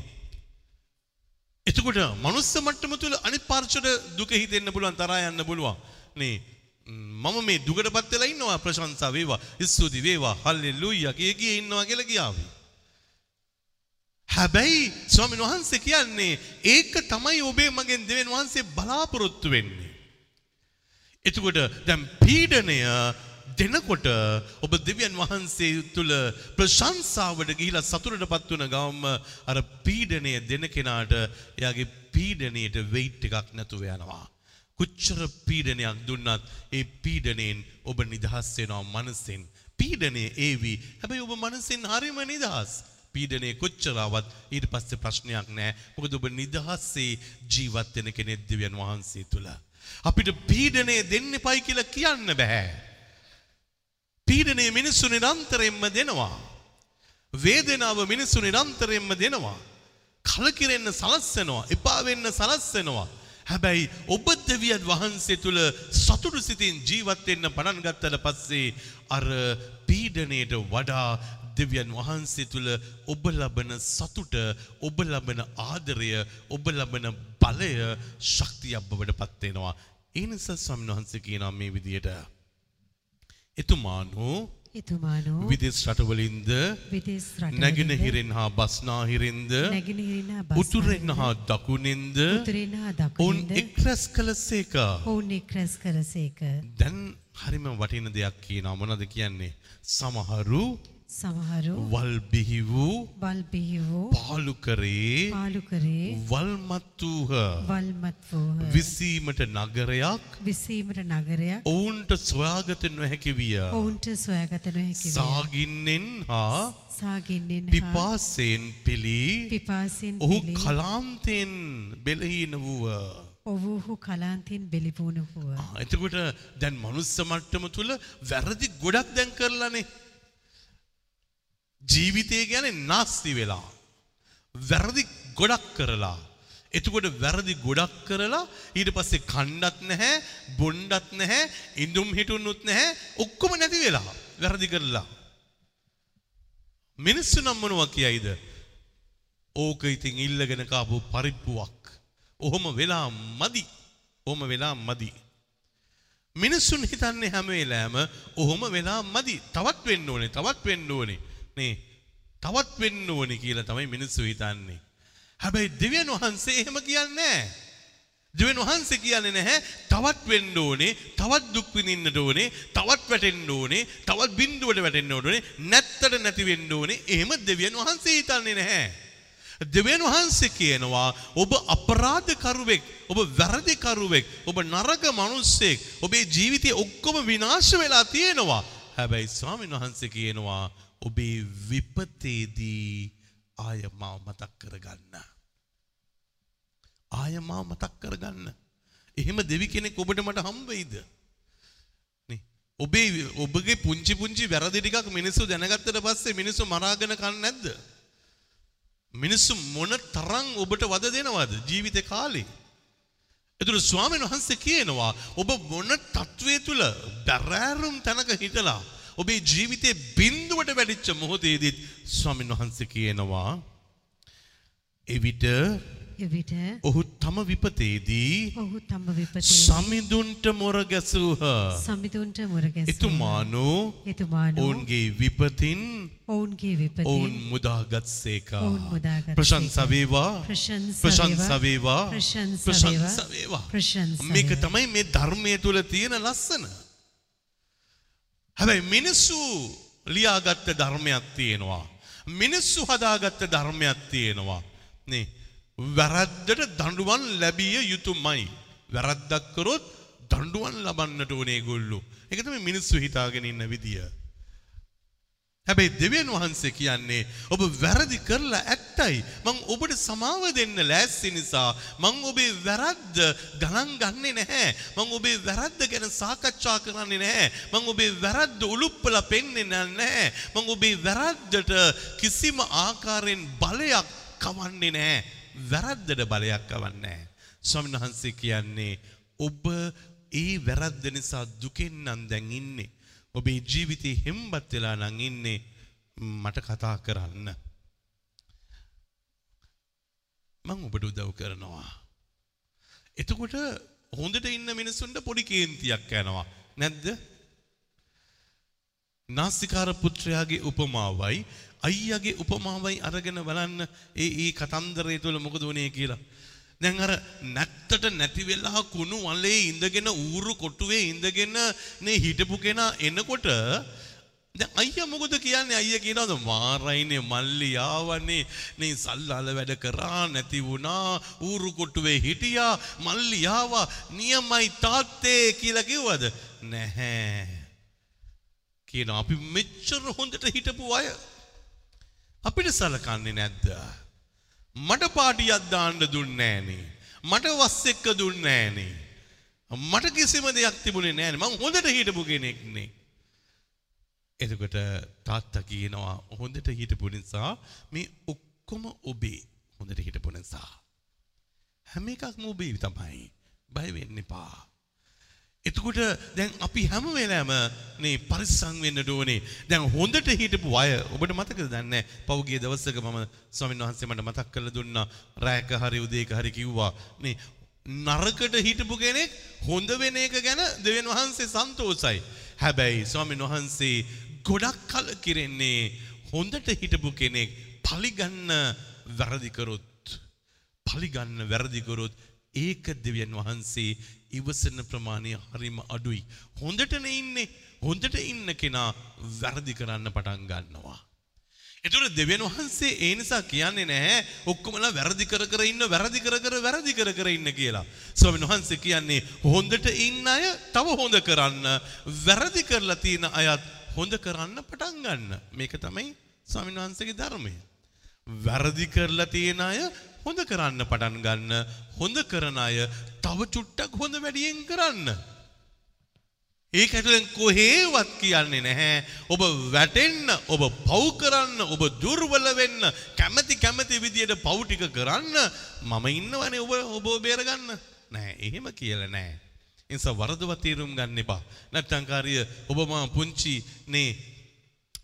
S3: එතකොට මනුස්ස මට්ටම තුල අනිත් පාර්ශ්වයට දුක හිතෙන්න පුළුවන්, තරහා යන්න පුළුවන්. නේ. මම මේ දුකටපත් වෙලා ඉන්නවා ප්‍රශංසා වේවා, ස්තුති වේවා, හල්ලෙලූයා කිය කිය ඉන්නවා කියලා කියාවි. හැබැයි ස්වාමීන් වහන්සේ කියන්නේ ඒක තමයි ඔබේ මගෙන් දෙවියන් වහන්සේ බලාපොරොත්තු වෙන්නේ. එතකොට දැන් පීඩනය දෙනකොට ඔබ දෙවියන් වහන්සේ තුළ ප්‍රශංසාවට ගිහිලා සතුටටපත් වුණ ගවම අර පීඩනය දෙන කෙනාට එයාගේ පීඩනයට වෙයිට් එකක් නැතුව යනවා. කොච්චර පීඩනයක් දුන්නත් ඒ පීඩනයෙන් ඔබ නිදහස් වෙනවා මනසෙන්. පීඩනය ඒවි. හැබැයි ඔබ මනසෙන් හරිම නිදහස්. පීඩනය කොච්චරාවත් ඊට පස්සේ ප්‍රශ්නයක් නෑ. මොකද ඔබ නිදහස්සේ ජීවත් වෙන කෙනෙක් දෙවියන් වහන්සේ තුල. අපිට පීඩනය දෙන්න එපයි කියලා කියන්න බෑ. පීඩනය මිනිස්සු නිරන්තරයෙන්ම දෙනවා. වේදනාව මිනිස්සු නිරන්තරයෙන්ම දෙනවා. කලකිරෙන්න සලස්සනවා, එපා වෙන්න සලස්සනවා. හැබැයි ඔබ දෙවියන් වහන්සේ තුල සතුටු සිතින් ජීවත් වෙන්න පටන් ගත්තට පස්සේ අර පීඩණයට වඩා දෙවියන් වහන්සේ තුල ඔබ ලබන සතුට ඔබ ලබන ආදරය ඔබ ලබන බලය ශක්තියක් බවට පත් වෙනවා. ඒ නිසා ස්වාමීන් වහන්සේ කියනවා මේ විදියට. එතුමානෝ
S1: එතුමානෝ
S3: විදෙස් රටවලින්ද
S1: විදේශ රටවලින්ද
S3: නැගෙනහිරෙන් හා බස්නාහිරින්ද
S1: නැගෙනහිරින් හා
S3: උතුරෙන් හා දකුණින්ද
S1: උතුරෙන් හා
S3: ඔවුන්
S1: දකුණින්ද
S3: එක්රැස් කළසේක
S1: ඔවුන් එක්රැස් කරසේක.
S3: දැන් හරිම වටින දෙයක් කියනවා. මොනවද කියන්නේ? සමහරු
S1: සමහරු
S3: වල් බිහි වූ
S1: වල් බිහි වූ
S3: පාලු කරේ
S1: පාලු කරේ
S3: වල්මත් වූහ
S1: වල්මත් වූහ.
S3: විසීමට නගරයක්
S1: විසීමට නගරයක්
S3: ඔවුන්ට සොයාගත නොහැකි විය
S1: ඔවුන්ට සොයාගත නොහැකි විය.
S3: සාගින්නෙන් හා
S1: සාගින්නෙන් හා
S3: පිපාසයෙන් පිළි
S1: පිපාසයෙන්
S3: ඔහු
S1: පිළි
S3: කලාන්තයෙන් බෙලහීන වූව
S1: ඔවුහු කලාන්තයෙන් බෙලිපුුණ වුව.
S3: ආ, එතකොට දැන් මනුස්ස මට්ටම තුළ වැරදි ගොඩක් දැන් කරලානේ. ජීවිතය ගැන නාස්ති වෙලා. වැරදි ගොඩක් කරලා. එතකොට වැරදි ගොඩක් කරලා ඊට පස්සේ කණ්ඩත් නැහැ බොන්්ඩත් නැහැ ඉඳුම් හිටුන්නුත් නැහැ ඔක්කොම නැති වෙලා වැරදි කරලා. මිනිස්සු නම් මොනවා කියයිද. ඕක ඉතින් ඉල්ලගෙන කාපු පරිප්පුවක්. ඔහොම වෙලා මදි. ඔහොම වෙලා මදි. මිනිස්සුන් හිතන්නේ හැම වෙලාවම ඔහොම වෙලා මදි. තවත් වෙන්න ඕනේ, තවත් වෙන්න ඕනේ. නේ. තවත් වෙන්න ඕනේ කියලා තමයි මිනිස්සු හිතන්නේ. හැබැයි දෙවියන් වහන්සේ එහෙම කියන්නේ නැහැ. දෙවියන් වහන්සේ කියන්නේ නැහැ තවත් වෙන්න ඕනේ, තවත් දුක් විඳින්නට ඕනේ, තවත් වැටෙන්න ඕනේ, තවත් බිඳුවට වැටෙන්න ඕනේ, නැත්තට නැති වෙන්න ඕනේ. එහෙම දෙවියන් වහන්සේ හිතන්නේ නැහැ. දෙවියන් වහන්සේ කියනවා ඔබ අපරාධකරුවෙක් ඔබ වැරදිකරුවෙක් ඔබ නරක මිනිස්සෙක් ඔබේ ජීවිතේ ඔක්කොම විනාශ වෙලා තියෙනවා හැබැයි ස්වාමීන් වහන්සේ කියනවා ඔබේ විපතේදී ආය මාව මතක් කරගන්න. ආය මාව මතක් කරගන්න. එහෙම දෙවි කෙනෙක් ඔබට මට හම් වෙයිද? නේ. ඔබේ ඔබගේ පුංචි පුංචි වැරදි ටිකක් මිනිස්සු දැනගත්තට පස්සේ මිනිස්සු මරාගෙන කන්නේ නැද්ද? මිනිස්සු මොන තරම් ඔබට වද දෙනවද ජීවිත කාලේ. එතුර ස්වාමීන් වහන්සේ කියනවා ඔබ මොන තත්ත්වය තුළ බැරෑරුම් තැනක හිටලා ඔබේ ජීවිතේ බින්දුවට වැඩිච්ච මොහොතේදීත් ස්වාමීන් වහන්සේ කියනවා එවිට
S1: එවිට
S3: ඔහු තම විපතේදී
S1: ඔහු තම විපතේ
S3: සමිඳුන්ට මොර ගැසූහ.
S1: සමිතුන්ට මුරගැස
S3: එතුමානෝ
S1: එතුමානෝ
S3: ඔවුන්ගේ විපතින්
S1: ඔවුන්ගේ විපතින්
S3: ඔවුන් මුදාගත්සේක.
S1: ඔවුන් මුදාගත්සේක.
S3: ප්‍රශංසා වේවා.
S1: ප්‍රශංසා
S3: ප්‍රශංසා වේවා.
S1: ප්‍රශංසා වේවා.
S3: මේක. තමයි මේ ධර්මයේ තුල තියෙන ලස්සන. හැබැයි මිනිස්සු ලියාගත්ත ධර්මයක් තියෙනවා. මිනිස්සු හදාගත්ත ධර්මයක් තියෙනවා. නේ වැරද්දට දඬුවම් ලැබිය යුතුමයි. වැරද්දක් කරොත් දඬුවම් ලබන්නට ඕනේ ඒගොල්ලෝ. ඒක තමයි මිනිස්සු හිතාගෙන ඉන්න විදිය. හැබැයි දෙවියන් වහන්සේ කියන්නේ ඔබ වැරදි කරලා ඇත්තයි. මං ඔබට සමාව දෙන්න ලෑස්ති නිසා මං ඔබේ වැරද්ද ගණන් ගන්නේ නැහැ. මං ඔබේ වැරද්ද ගැන සාකච්ඡා කරන්නේ නැහැ. මං ඔබේ වැරද්ද උලුප්පලා පෙන්නේ නැහැ. මං ඔබේ වැරද්දට කිසිම ආකාරයෙන් බලයක් කවන්නේ නැහැ. වැරද්දට බලයක් කවන්නේ නැහැ. ස්වාමීන් වහන්සේ කියන්නේ ඔබ ඒ වැරද්ද නිසා දුකෙන් නම් දැන් ඉන්නේ. ඔබේ ජීවිතේ හෙම්බත් වෙලා නම් ඉන්නේ මට කතා කරන්න. මං ඔබට උදව් කරනවා. එතකොට හොඳට ඉන්න මිනිස්සුන්ට පොඩි කේන්තියක් යනවා. නැද්ද? නාස්තිකාර පුත්‍රයාගේ උපමාවයි අයියාගේ උපමාවයි අරගෙන බලන්න ඒ ඒ කතන්දරය තුළ මොකද වුණේ කියලා. දැන් අර නැත්තට නැති වෙලා කුණු වලේ ඉඳගෙන ඌරු කොටුවේ ඉඳගෙන නේ හිටපු කෙනා එනකොට දැන් අයියා මොකද කියන්නේ? අයියා කියනවාද? මාරයිනේ මල්ලි ආවනේ. නේ සල්ලාල වැඩ කරා නැති වුණා. ඌරු කොටුවේ හිටියා. මල්ලි ආවා. නියමයි තාත්තේ කියලා කිව්වද? නැහැ. කියනවා අපි මෙච්චර හොඳට හිටපු අය අපිට සලකන්නේ නැද්ද? මට පාටියක් දාන්න දුන්නේ නෑනේ මට වස් එක්ක දුන්නේ නෑනේ මට කිසිම දෙයක් තිබුණේ නෑනේ මං හොඳට හිටපු කෙනෙක්නේ එතකොට තාත්තා කියනවා හොඳට හිටපු නිසා මේ ඔක්කොම ඔබේ හොඳට හිටපු නිසා. හැම එකක්ම ඔබේ තමයි. බය වෙන්න එපා. එතකොට දැන් අපි හැම වෙලාවෙම මේ පරිස්සම් වෙන්න ඕනේ. දැන් හොඳට හිටපු අය ඔබට මතකද දන්නේ පෞගිය දවසක මම ස්වාමීන් වහන්සේ මට මතක් කරලා දුන්නා රැයක හරි උදේක හරි කිව්වා මේ නරකට හිටපු කෙනෙක් හොඳ වෙන එක ගැන දෙවියන් වහන්සේ සන්තෝසයි. හැබැයි ස්වාමීන් වහන්සේ ගොඩක් කල කිරෙන්නේ හොඳට හිටපු කෙනෙක් පලිගන්න වැරදිකරොත් පලිගන්න වැරදිකරොත් ඒක දෙවියන් වහන්සේ ඉවසන ප්‍රමාණය හරිම අඩුයි. හොඳටන ඉන්නේ හොඳට ඉන්න කෙනා වැරදි කරන්න පටන් ගන්නවා. එතුර දෙවියන් වහන්සේ ඒ නිසා කියන්නේ නැහැ ඔක්කොමලා වැරදි කර කර ඉන්න වැරදි කර කර වැරදි කර කර ඉන්න කියලා. ස්වාමීන් වහන්සේ කියන්නේ හොඳට ඉන්න අය තව හොඳ කරන්න වැරදි කරලා තියෙන අයත් හොඳ කරන්න පටන් ගන්න. මේක තමයි ස්වාමීන් වහන්සේගේ ධර්මය. වැරදි කරලා තියෙන අය හොඳ කරන්න පටන් ගන්න. හොඳ කරන අය තව චුට්ටක් හොඳ වැඩියෙන් කරන්න. ඒක ඇතුළෙන් කොහේවත් කියන්නේ නැහැ. ඔබ වැටෙන්න, ඔබ පව් කරන්න, ඔබ දුර්වල වෙන්න, කැමැති කැමැති විදියට පව් ටික කරන්න මම ඉන්නවනේ ඔබ ඔබ බේරගන්න. නෑ, එහෙම කියලා නෑ. නිසා වරදව තීරුම් ගන්න එපා. නැත්තම් කාරිය ඔබ මා පුංචි නේ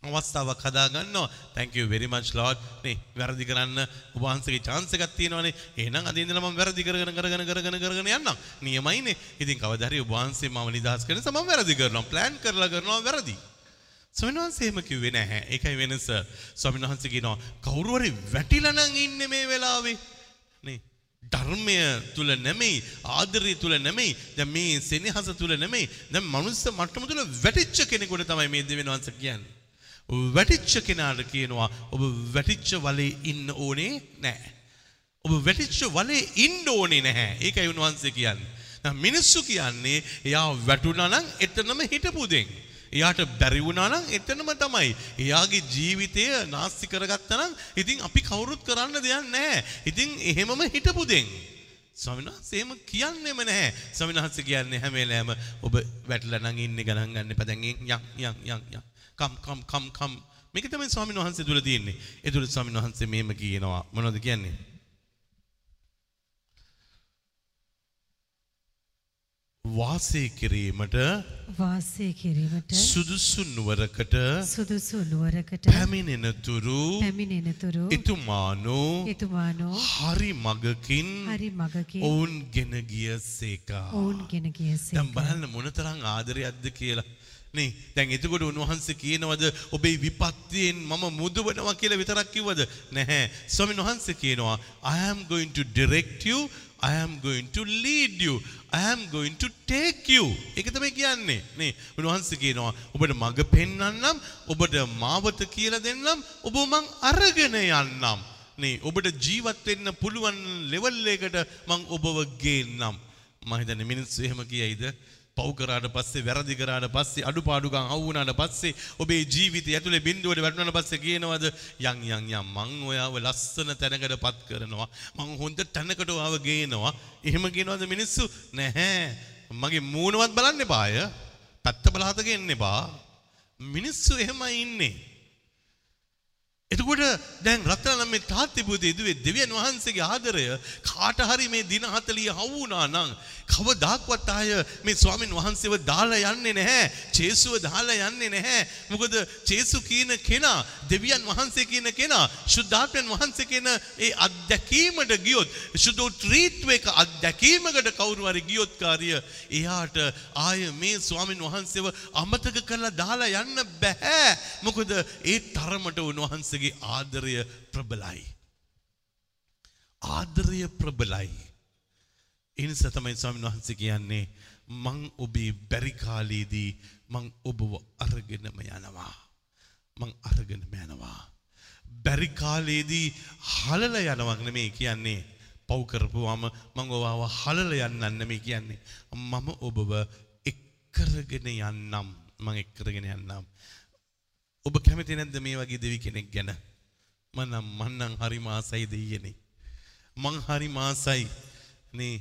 S3: අවස්ථාවක් හදා ගන්නවා. thank you very much lord. නේ වැරදි කරන්න ඔබ වහන්සේගේ chance එකක් තියෙනවානේ. එහෙනම් අද ඉඳලා මම වැරදි කරගෙන කරගෙන කරගෙන කරගෙන යන්නම්. නියමයිනේ. ඉතින් කවදා හරි ඔබ වහන්සේ මම නිදහස් කරන නිසා මම වැරදි කරනවා. plan කරලා කරනවා වැරදි. ස්වාමීන් වහන්සේ එහෙම කිව්වේ නැහැ. ඒකයි වෙනස. ස්වාමීන් වහන්සේ කියනවා කවුරු හරි වැටිලා නම් ඉන්නේ මේ වෙලාවේ. නේ ධර්මය තුල නෙමෙයි ආදරය තුල නෙමෙයි දැන් මේ සෙනෙහස තුල නෙමෙයි දැන් මනුස්ස මට්ටම තුල වැටිච්ච කෙනෙකුට තමයි මේ දෙවියන් වහන්සේ කියන්නේ වැටිච්ච කෙනාට කියනවා ඔබ වැටිච්ච වලේ ඉන්න ඕනේ නැහැ ඔබ වැටිච්ච වලේ ඉන්න ඕනේ නැහැ ඒකයි උන්වහන්සේ කියන්නේ දැන් මිනිස්සු කියන්නේ එයා වැටුණා නම් එතනම හිටපු දෙන් එයාට බැරි වුණා නම් එතනම තමයි. එයාගේ ජීවිතය නාස්ති කරගත්තා නම් ඉතින් අපි කවුරුත් කරන්න දෙයක් නැහැ. ඉතින් එහෙමම හිටපු දෙන්. ස්වාමීන් වහන්සේ එහෙම කියන්නේම නැහැ. ස්වාමීන් වහන්සේ කියන්නේ හැම වෙලාවෙම ඔබ වැටලා නම් ඉන්නේ ගණන් ගන්න එපා. දැන් යන් යන් යන් යන්. කම් කම් කම් කම්. මේක තමයි ස්වාමීන් වහන්සේ තුල තියෙන්නේ. ඒ තුල ස්වාමීන් වහන්සේ මෙහෙම කියනවා. මොනවද කියන්නේ? වාසය කිරීමට
S1: වාසය කිරීමට
S3: සුදුසු නුවරකට
S1: සුදුසු නුවරකට
S3: පැමිණෙනතුරු
S1: පැමිණෙනතුරු
S3: එතුමානෝ
S1: එතුමානෝ
S3: හරි මගකින්
S1: හරි මගකින්
S3: ඔවුන් ගෙන ගිය සේකා.
S1: ඔවුන් ගෙන ගියසේ
S3: දැන් බලන්න මොනතරම් ආදරයක්ද කියලා. නේ දැන් එතකොට උන්වහන්සේ කියනවද ඔබේ විපත්තියෙන් මම මුදවනවා කියලා විතරක් කිව්වද? නැහැ. ස්වාමීන් වහන්සේ කියනවා I am going to direct you I am going to lead you I am going to take you. ඒක තමයි කියන්නේ. නේ උන්වහන්සේ කියනවා ඔබට මඟ පෙන්වන්නම් ඔබට මාවත කියලා දෙන්නම් ඔබ මං අරගෙන යන්නම්. නේ ඔබට ජීවත් වෙන්න පුළුවන් ලෙවල් එකකට මං ඔබව ගේන්නම්. මම හිතන්නේ මිනිස්සු එහෙම කියයිද? පව් කරාට පස්සේ වැරදි කරාට පස්සේ අඩුපාඩුකම් අවු වුණාට පස්සේ ඔබේ ජීවිතය ඇතුලේ බිඳුවට වැටුණාට පස්සේ කියනවද? යන් යන් යන් මං ඔයාව ලස්සන තැනකටපත් කරනවා. මං හොඳ තැනකට ඔයාව ගේනවා. එහෙම කියනවද මිනිස්සු? නැහැ. මගේ මූණවත් බලන්න එපාය පැත්ත බලහත ගන්න එපා. මිනිස්සු එහෙමයි ඉන්නේ. එතකොට දැන් රත්තරන් මේ තාත්ති පුතේ දුවේ දෙවියන් වහන්සේගේ ආදරය කාට හරි මේ දින 40 හවු වුණා නම් කවදාක්වත් ආය මේ ස්වාමින් වහන්සේව දාලා යන්නේ නැහැ. ජේසුව දාලා යන්නේ නැහැ. මොකද ජේසු කියන කෙනා දෙවියන් වහන්සේ කියන කෙනා ශුද්ධාත්මයන් වහන්සේ කියන ඒ අත්දැකීමට ගියොත් ශුද්ධ ත්‍රිත්ව එක අත්දැකීමකට කවුරු හරි ගියොත් කාර්ය එයාට ආය මේ ස්වාමින් වහන්සේව අමතක කරලා දාලා යන්න බෑ. මොකද ඒ තරමට උන්වහන්සේගේ ආදරය ප්‍රබලයි. ආදරය ප්‍රබලයි. ඒ නිසා තමයි ස්වාමීන් වහන්සේ කියන්නේ මං ඔබේ බැරි කාලයේදී මං ඔබව අරගෙනම යනවා. මං අරගෙනම යනවා. බැරි කාලයේදී හලල යනවක් නෙමෙයි කියන්නේ. පව් කරපුවාම මං ඔබව හලල යන්නන්න නෙමෙයි කියන්නේ. මම ඔබව එක්කරගෙන යන්නම්. මං එක්කරගෙන යන්නම්. ඔබ කැමති නැද්ද මේ වගේ දෙවි කෙනෙක් ගැන? මනම් මන්නම් හරි මාසයි දෙයියනේ. මං හරි මාසයි නේ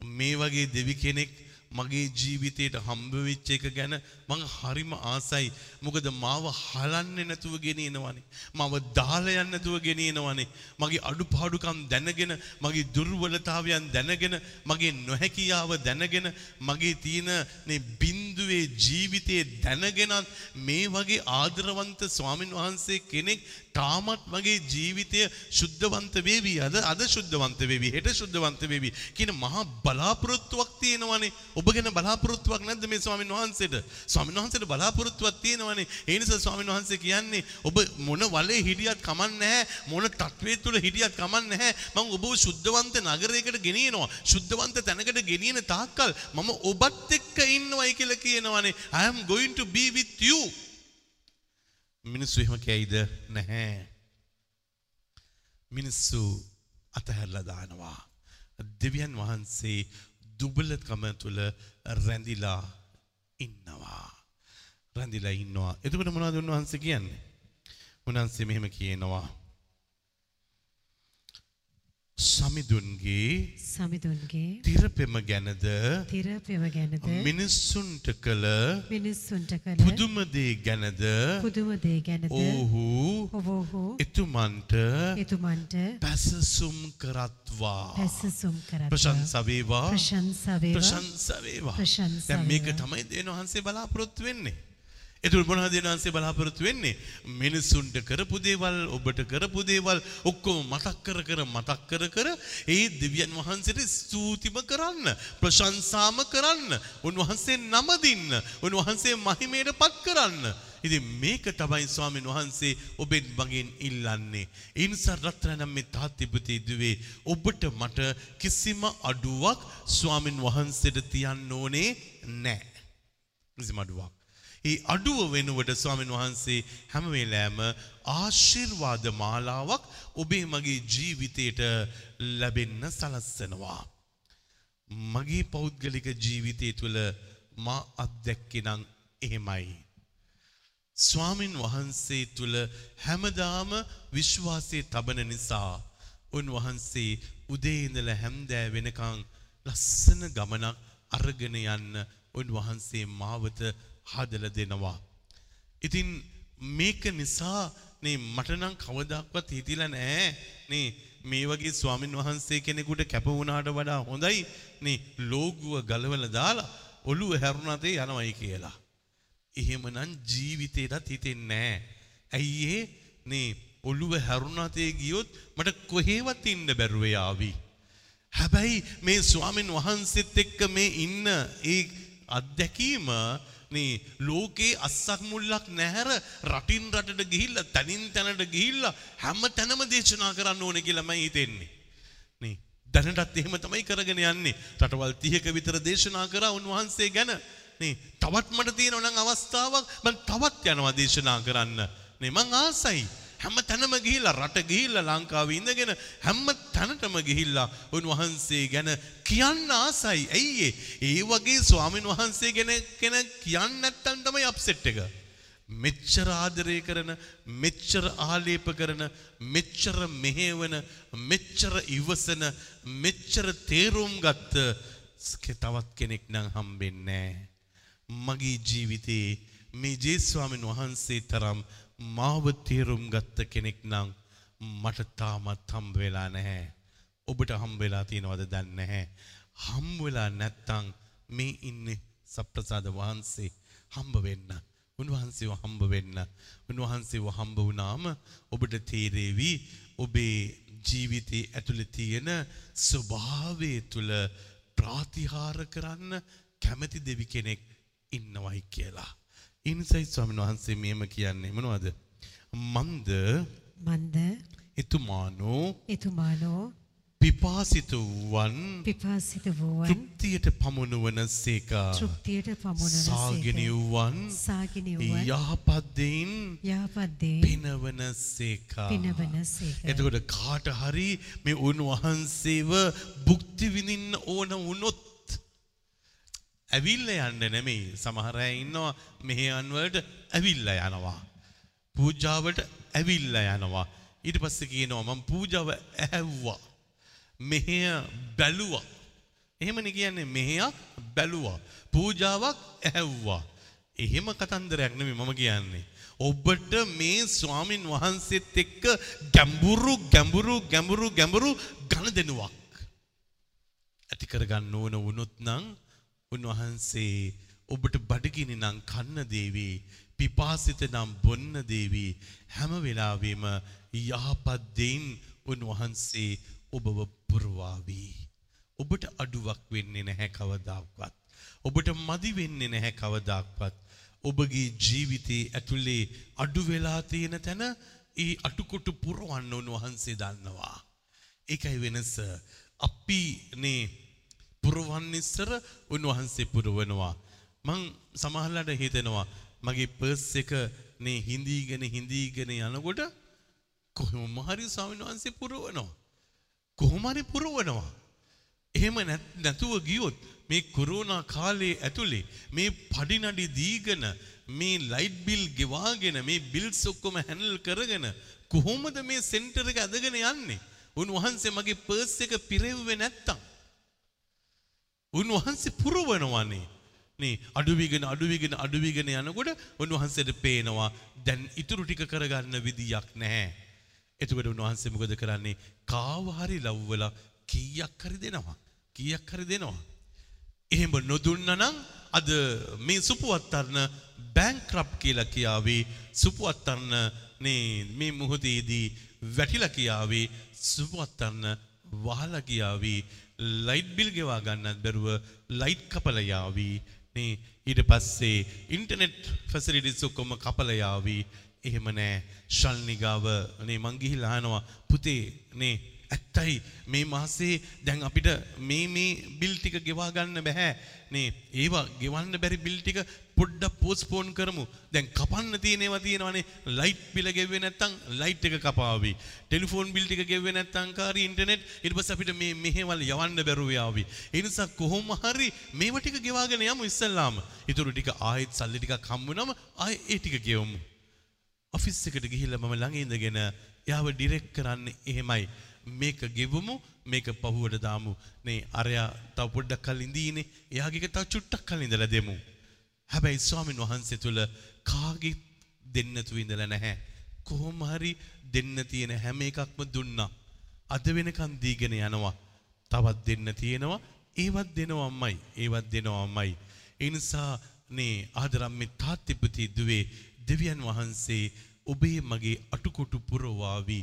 S3: මේ වගේ දෙවි කෙනෙක් මගේ ජීවිතයට හම්බ වෙච්ච එක ගැන මං හරිම ආසයි. මොකද මාව හලන්නේ නැතුව ගෙනියනවනේ. මාව දාලා යන්නේ නැතුව ගෙනියනවනේ. මගේ අඩුපාඩුකම් දැනගෙන, මගේ දුර්වලතාවයන් දැනගෙන, මගේ නොහැකියාව දැනගෙන, මගේ තියෙන මේ බිඳුවේ ජීවිතයේ දැනගෙනත් මේ වගේ ආදරවන්ත ස්වාමින් වහන්සේ කෙනෙක් තාමත් මගේ ජීවිතය ශුද්ධවන්ත වේවි අද අද ශුද්ධවන්ත වේවි හෙට ශුද්ධවන්ත වේවි කියන මහා බලාපොරොත්තුවක් තියෙනවනේ ඔබ ගැන බලාපොරොත්තුවක් නැද්ද මේ ස්වාමීන් වහන්සේට? ස්වාමීන් වහන්සේට බලාපොරොත්තුවක් තියෙනවනේ. ඒ නිසා ස්වාමීන් වහන්සේ කියන්නේ ඔබ මොන වලේ හිටියත් කමක් නැහැ මොන තත්වයේ තුල හිටියත් කමක් නැහැ. මම ඔබව ශුද්ධවන්ත නගරයකට ගෙනියනවා. ශුද්ධවන්ත තැනකට ගෙනියන තාක්කල් මම ඔබත් එක්ක ඉන්නවයි කියලා කියනවනේ. I am going to be with you. මිනිස්සු එහෙම කැයිද? නැහැ. මිනිස්සු අතහැරලා දානවා. දෙවියන් වහන්සේ දුබලකම තුළ රැඳිලා ඉන්නවා. රැඳිලා ඉන්නවා. එතකොට මොනවද උන්වහන්සේ කියන්නේ? උන්වහන්සේ මෙහෙම කියනවා. සමිඳුන්ගේ
S1: සමිඳුන්ගේ
S3: තිරපෙම ගැනද
S1: තිරපෙම ගැනද
S3: මිනිස්සුන්ට කළ
S1: මිනිස්සුන්ට කළ
S3: පුදුම දේ ගැනද
S1: පුදුම දේ ගැනද
S3: ඔහු
S1: ඔවෝහු
S3: එතුමන්ට
S1: එතුමන්ට
S3: පැසසුම් කරත්වා.
S1: පැසසුම් කරත්
S3: ප්‍රශංසා වේවා
S1: ප්‍රශංසා වේවා
S3: ප්‍රශංසා වේවා දැන් මේක. තමයි දෙවියන් වහන්සේ බලාපොරොත්තු වෙන්නේ එතුල් මොනවද දෙවියන් වහන්සේ බලාපොරොත්තු වෙන්නේ මිනිසුන්ට කරපු දේවල් ඔබට කරපු දේවල් ඔක්කොම මතක් කර කර මතක් කර කර ඒ දෙවියන් වහන්සේට ස්තුතිම කරන්න ප්‍රශංසාම කරන්න උන්වහන්සේ නමදින්න උන්වහන්සේ මහිමයට පත් කරන්න ඉතින් මේක තමයි ස්වාමීන් වහන්සේ ඔබෙන් මගෙන් ඉල්ලන්නේ. ඒ නිසා රත්තරනම් මේ තාත්තිපති දුවේ ඔබට මට කිසිම අඩුවක් ස්වාමීන් වහන්සේට තියන්න ඕනේ නැහැ. කිසිම අඩුවක්. ඒ අඩුව වෙනුවට ස්වාමීන් වහන්සේ හැම වෙලාවෙම ආශිර්වාද මාලාවක් ඔබේ මගේ ජීවිතයට ලැබෙන්න සලස්සනවා. මගේ පෞද්ගලික ජීවිතය තුළ මා අත්දැක්කේ නම් එහෙමයි. ස්වාමින් වහන්සේ තුළ හැමදාම විශ්වාසය තබන නිසා උන්වහන්සේ උදේ ඉඳලා හැන්දෑ වෙනකං ලස්සන ගමනක් අරගෙන යන්න උන්වහන්සේ මාවත හදල දෙනවා. ඉතින් මේක නිසා නේ මටනම් කවදක්වත් හිතිලා නෑ නේ මේ වගේ ස්වාමින් වහන්සේ කෙනෙකුට කැප වුණාට වඩා හොඳයි නේ ලෝගුව ගලවල දාලා ඔළුව හැරුණතේ යනවයි කියලා. එහෙමනම් ජීවිතේටත් හිතෙන්නේ නෑ. ඇයි ඒ නේ ඔළුව හැරුණතේ ගියොත් මට කොහේවත් ඉන්න බැරුව යාවි. හැබැයි මේ ස්වාමින් වහන්සේත් එක්ක මේ ඉන්න ඒ අත්දැකීම නේ ලෝකේ අස්සක් මුල්ලක් නැහැර රටින් රටට ගිහිල්ලා තනින් තැනට ගිහිල්ලා හැම තැනම දේශනා කරන්න ඕනේ කියලා මම හිතෙන්නේ. නේ දැනටත් එහෙම තමයි කරගෙන යන්නේ. රටවල් 30ක විතර දේශනා කරා උන්වහන්සේ ගැන. නේ තවත් මට තියෙනවා නම් අවස්ථාවක් මම තවත් යනවා දේශනා කරන්න. නේ මං ආසයි. හැම තැනම ගිහිල්ලා රට ගිහිල්ලා ලංකාවේ ඉඳගෙන හැම තැනටම ගිහිල්ලා උන්වහන්සේ ගැන කියන්න ආසයි. ඇයි ඒ වගේ ස්වාමින් වහන්සේ ගැන කෙනෙක් කියන්න නැත්තම් තමයි අප්සෙට් එක. මෙච්චර ආදරය කරන මෙච්චර ආලේප කරන මෙච්චර මෙහෙවන මෙච්චර ඉවසන මෙච්චර තේරුම් ගත්ත තවත් කෙනෙක් නම් හම්බෙන්නේ නැහැ. මගේ ජීවිතේ මේ ජේස්වාමින් වහන්සේ තරම් මාව තේරුම් ගත්ත කෙනෙක් නම් මට තාමත් හම්බ වෙලා නැහැ. ඔබට හම්බ වෙලා තියෙනවද දන්නේ නැහැ. හම්බ වෙලා නැත්තම් මේ ඉන්නේ සප්‍රසාද වහන්සේ හම්බ වෙන්න. උන්වහන්සේව හම්බ වෙන්න. උන්වහන්සේව හම්බ වුණාම ඔබට තේරෙවි ඔබේ ජීවිතයේ ඇතුළේ තියෙන ස්වභාවය තුළ ප්‍රාතිහාර කරන්න කැමති දෙවි කෙනෙක් ඉන්නවයි කියලා. ඉනිසයි ස්වාමීන් වහන්සේ මෙහෙම කියන්නේ මොනවද? මන්ද
S1: මන්ද
S3: එතුමානෝ
S1: එතුමානෝ
S3: පිපාසිත වූවන්
S1: පිපාසිත වූවන්
S3: තෘප්තියට පමුණුවන සේකා
S1: තෘප්තියට පමුණන
S3: සාගෙන වූවන්
S1: සාගෙන වූවන්
S3: යහපත් දෙයින්
S1: යහපත් දේ
S3: පිනවන සේකා
S1: පිනවන සේක.
S3: එතකොට කාට හරි මේ උන්වහන්සේව භුක්ති විඳින්න ඕන වුණොත් ඇවිල්ල යන්න නෙමෙයි. සමහර අය ඉන්නවා මෙහෙයන් වලට ඇවිල්ල යනවා. පූජාවට ඇවිල්ල යනවා. ඊට පස්සේ කියනවා මම පූජාව ඇහැව්වා මෙහෙය බැලුවා. එහෙමනේ කියන්නේ මෙහෙයක් බැලුවා. පූජාවක් ඇහැව්වා එහෙම කතන්දරයක් නෙමෙයි මම කියන්නේ. ඔබට මේ ස්වාමින් වහන්සේත් එක්ක ගැඹුරු ගැඹුරු ගැඹුරු ගැඹුරු ගනුදෙනුවක් ඇති කරගන්න ඕන වුණොත් නම් උන්වහන්සේ ඔබට බඩගිනි නම් කන්න දේවී පිපාසිත නම් බොන්න දේවී හැම වෙලාවෙම යහපත් දෙයින් උන්වහන්සේ ඔබව පුරවාවී. ඔබට අඩුවක් වෙන්නේ නැහැ කවදාක්වත්. ඔබට මදි වෙන්නේ නැහැ කවදාක්වත්. ඔබගේ ජීවිතයේ ඇතුලේ අඩු වෙලා තියෙන තැන ඒ අටුකොටු පුරවන්න උන්වහන්සේ දන්නවා. ඒකයි වෙනස. අපි නේ පුරවන්න ඉස්සර උන්වහන්සේ පුරවනවා. මං සමහරලාට හිතෙනවා මගේ පර්ස් එක නේ හිඳීගෙන හිඳීගෙන යනකොට කොහොම හරි ස්වාමීන් වහන්සේ පුරවනවා. කොහොම හරි පුරවනවා. එහෙම නැතුව ගියොත් මේ කොරෝනා කාලයේ ඇතුලේ මේ පඩිනඩි දීගෙන මේ ලයිට් බිල් ගෙවාගෙන මේ බිල්ස් ඔක්කොම හැන්ඩල් කරගෙන කොහොමද මේ සෙන්ටර් එක ඇදගෙන යන්නේ? උන්වහන්සේ මගේ පර්ස් එක පිරෙව්වේ නැත්තම් උන්වහන්සේ පුරවනවානේ. නේ අඩුවිගෙන අඩුවිගෙන අඩුවිගෙන යනකොට උන්වහන්සේට පේනවා දැන් ඉතුරු ටික කරගන්න විදියක් නැහැ. එතකොට උන්වහන්සේ මොකද කරන්නේ? කාව හරි ලව්වලා කීයක් හරි දෙනවා. කීයක් හරි දෙනවා. එහෙම නොදුන්නා නම් අද මේ සුපුවත්තරන බැංක්‍රප් කියලා කියාවේ සුපුවත්තරන නේ මේ මොහොතේදී වැටිලා කියාවේ සුපුවත්තරන වහලා කියාවේ ලයිට් බිල් ගෙවා ගන්නත් බැරුව ලයිට් කපලා යාවී. නේ ඊට පස්සේ ඉන්ටර්නෙට් ෆැසිලිටිස් ඔක්කොම කපලා යාවී. එහෙම නෑ. ශල්නිගාව නේ මං ගිහිල්ලා අහනවා පුතේ නේ ඇත්තයි මේ මාසේ දැන් අපිට මේ මේ බිල් ටික ගෙවා ගන්න බෑ නේ ඒවා ගෙවන්න බැරි බිල් ටික පොඩ්ඩක් පෝස්ට්පෝන් කරමු. දැන් කපන්න තියෙන ඒවා තියෙනවානේ. ලයිට් බිල ගෙව්වේ නැත්තම් ලයිට් එක කපාවි. ටෙලිෆෝන් බිල් ටික ගෙව්වේ නැත්තම් කාරි ඉන්ටර්නෙට් ඊට පස්සේ අපිට මේ මෙහෙවල් යවන්න බැරුව යාවි. ඒ නිසා කොහොම හරි මේව ටික ගෙවාගෙන යමු ඉස්සල්ලාම. ඊටු ටික ආයෙත් සල්ලි ටිකක් හම්බ වුනම ආයෙ ඒ ටික ගෙවමු. ඔෆිස් එකට ගිහිල්ලා මම ළඟ ඉඳගෙන එයාව ඩිරෙක්ට් කරන්නේ එහෙමයි. මේක ගෙවමු මේක පහුවට දාමු. නේ අරයා තව පොඩ්ඩක් කල් ඉඳීනේ. එයාගේ තව චුට්ටක් කල් ඉඳලා දෙමු. හැබැයි ස්වාමීන් වහන්සේ තුල කාගේ දෙන්නතු ඉඳලා නැහැ. කොහොම හරි දෙන්න තියෙන හැම එකක්ම දුන්නා. අද වෙනකන් දීගෙන යනවා. තවත් දෙන්න තියෙනවා. ඒවත් දෙනවා අම්මයි ඒවත් දෙනවා අම්මයි ඒ නිසා නේ ආදරම්මේ තාත්තිපති දුවේ දෙවියන් වහන්සේ ඔබේ මගේ අටුකොටු පුරවාවි.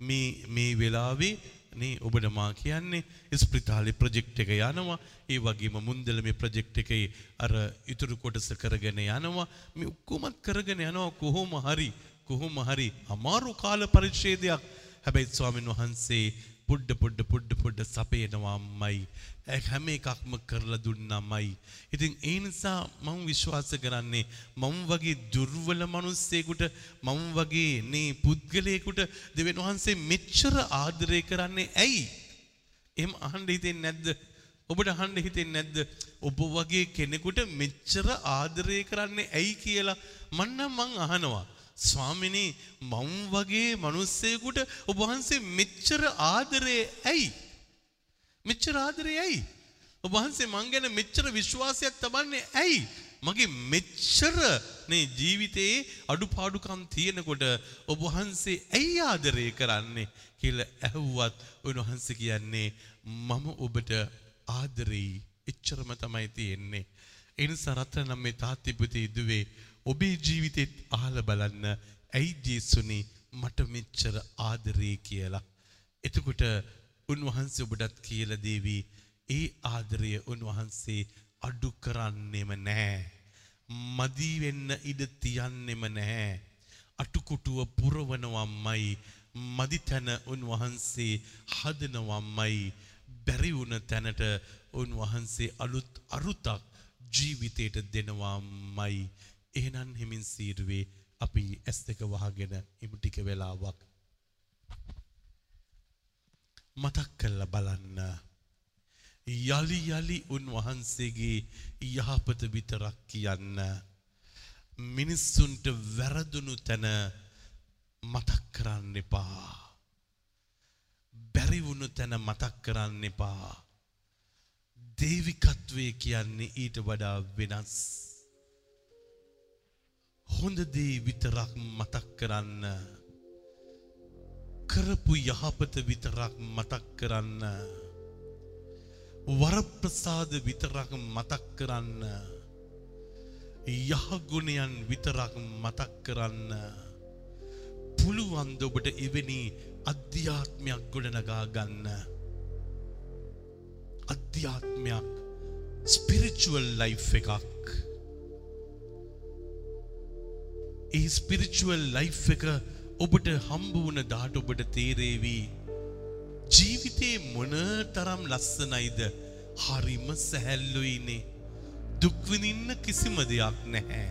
S3: මේ මේ වෙලාවේ නේ ඔබට මා කියන්නේ ස්ප්‍රිතාලේ ප්‍රොජෙක්ට් එක යනවා. ඒ වගේම මුන්දල මේ ප්‍රොජෙක්ට් එකේ අර ඉතුරු කොටස කරගෙන යනවා. මේ ඔක්කොමත් කරගෙන යනවා කොහොම හරි කොහොම හරි අමාරු කාල පරිච්ඡේදයක්. හැබැයි ස්වාමීන් වහන්සේ පොඩ්ඩ පොඩ්ඩ පොඩ්ඩ පොඩ්ඩ සපයනවාමයි හැම එකක්ම කරලා දුන්නමයි. ඉතින් ඒ නිසා මම විශ්වාස කරන්නේ මම වගේ දුර්වල මිනිස්සෙකුට මම වගේ නේ පුද්ගලයෙකුට දෙවියන් වහන්සේ මෙච්චර ආදරය කරන්නේ ඇයි? එහෙම අහන්න හිතෙන්නේ නැද්ද? ඔබට අහන්න හිතෙන්නේ නැද්ද? ඔබ වගේ කෙනෙකුට මෙච්චර ආදරය කරන්නේ ඇයි කියලා මන්නම් මං අහනවා. ස්වාමිනී මං වගේ මිනිස්සෙකුට ඔබ වහන්සේ මෙච්චර ආදරේ ඇයි? මෙච්චර ආදරේ ඇයි? ඔබ වහන්සේ මං ගැන මෙච්චර විශ්වාසයක් තබන්නේ ඇයි? මගේ මෙච්චර නේ ජීවිතයේ අඩුපාඩුකම් තියෙනකොට ඔබ වහන්සේ ඇයි ආදරය කරන්නේ කියලා ඇහුවත් උන්වහන්සේ කියන්නේ මම ඔබට ආදරෙයි එච්චරම තමයි තියෙන්නේ. ඒ නිසා රත්නම් මේ තාත්ති පුතේ දුවේ ඔබේ ජීවිතෙත් අහලා බලන්න ඇයි ජේසුනි මට මෙච්චර ආදරේ කියලා. එතකොට උන්වහන්සේ ඔබටත් කියලා දේවි ඒ ආදරය උන්වහන්සේ අඩු කරන්නෙම නැහැ. මදි වෙන්න ඉඩ තියන්නෙම නැහැ. අටුකුටුව පුරවනවම්මයි මදි තැන උන්වහන්සේ හදනවම්මයි බැරි වුණ තැනට උන්වහන්සේ අලුත් අරුතක් ජීවිතයට දෙනවාමයි එහෙනම් හිමින් සීරුවේ අපි ඇස් දෙක වහගෙන ඉමු ටික වෙලාවක් මතක් කරලා බලන්න. යලි යලි උන්වහන්සේගේ යහපත විතරක් කියන්න. මිනිස්සුන්ට වැරදුණු තැන මතක් කරන්න එපා. බැරි වුණු තැන මතක් කරන්න එපා. දේවිකත්වය කියන්නේ ඊට වඩා වෙනස්. හොඳ දේ විතරක් මතක් කරන්න. කරපු යහපත විතරක් මතක් කරන්න. වරප්‍රසාද විතරක් මතක් කරන්න. යහගුණයන් විතරක් මතක් කරන්න. පුළුවන්ද ඔබට එවැනි අධ්‍යාත්මයක් ගොඩනගා ගන්න. අධ්‍යාත්මයක් ස්පිරිචුවල් ලයිෆ් එකක්. ඒ ස්පිරිචුවල් ලයිෆ් එක ඔබට හම්බ වුණ දාට ඔබට තේරේවි. ජීවිතේ මොන තරම් ලස්සනයිද? හරිම සැහැල්ලුයිනේ දුක්විඳින්න කිසිම දෙයක් නැහැ.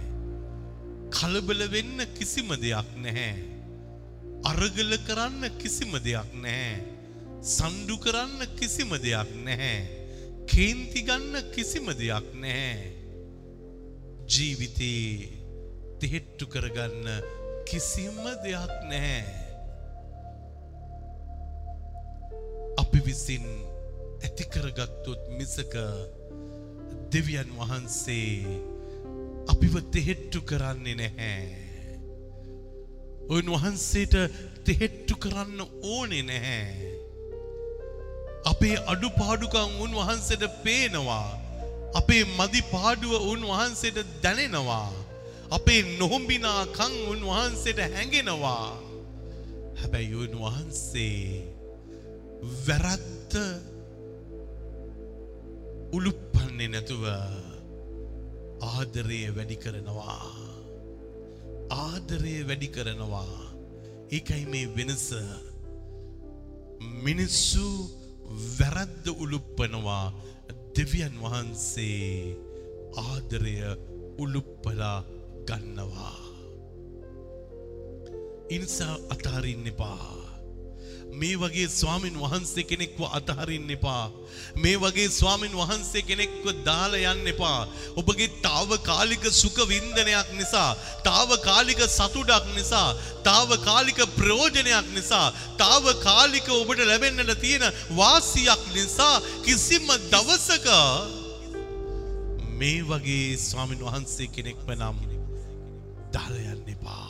S3: කලබල වෙන්න කිසිම දෙයක් නැහැ. අරගල කරන්න කිසිම දෙයක් නැහැ. සණ්ඩු කරන්න කිසිම දෙයක් නැහැ. කේන්ති ගන්න කිසිම දෙයක් නැහැ. ජීවිතේ තෙහෙට්ටු කරගන්න කිසිම දෙයක් නැහැ අපි විසින් ඇති කරගත්තොත් මිසක දෙවියන් වහන්සේ අපිව තෙහෙට්ටු කරන්නේ නැහැ. උන්වහන්සේට තෙහෙට්ටු කරන්න ඕනේ නැහැ. අපේ අඩුපාඩුකම් උන්වහන්සේට පේනවා. අපේ මදි පාඩුව උන්වහන්සේට දැනෙනවා. අපේ නොහොම්බිනාකම් උන්වහන්සේට හැඟෙනවා. හැබැයි උන්වහන්සේ වැරද්ද උළුප්පන්නේ නැතුව ආදරය වැඩි කරනවා. ආදරය වැඩි කරනවා. ඒකයි මේ වෙනස. මිනිස්සු වැරද්ද උළුප්පනවා දෙවියන් වහන්සේ ආදරය උළුප්පලා ගන්නවා. ඉනිසා අතාරින්න එපා. මේ වගේ ස්වාමින් වහන්සේ කෙනෙක්ව අතහරින්න එපා. මේ වගේ ස්වාමින් වහන්සේ කෙනෙක්ව දාලා යන්න එපා. ඔබගේ తాවකාලික සුඛ වින්දනයක් නිසා, తాවකාලික සතුටක් නිසා, తాවකාලික ප්‍රයෝජනයක් නිසා, తాවකාලික ඔබට ලැබෙන්නට තියෙන වාසියක් නිසා කිසිම දවසක මේ වගේ ස්වාමින් වහන්සේ කෙනෙක්ව නම් දාලා යන්න එපා.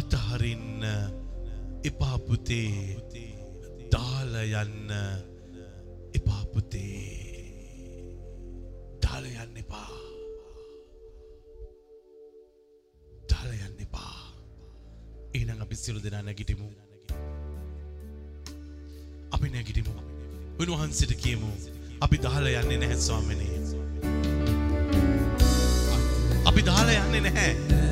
S3: අතහරින්න එපා පුතේ. දාලා යන්න එපා පුතේ. දාලා යන්න එපා. දාලා යන්න එපා. එහෙනම් අපි සියලු දෙනා නැගිටිමු. අපි නැගිටිමු. උන්වහන්සේට කියමු අපි දාලා යන්නේ නැහැ ස්වාමිනේ. අපි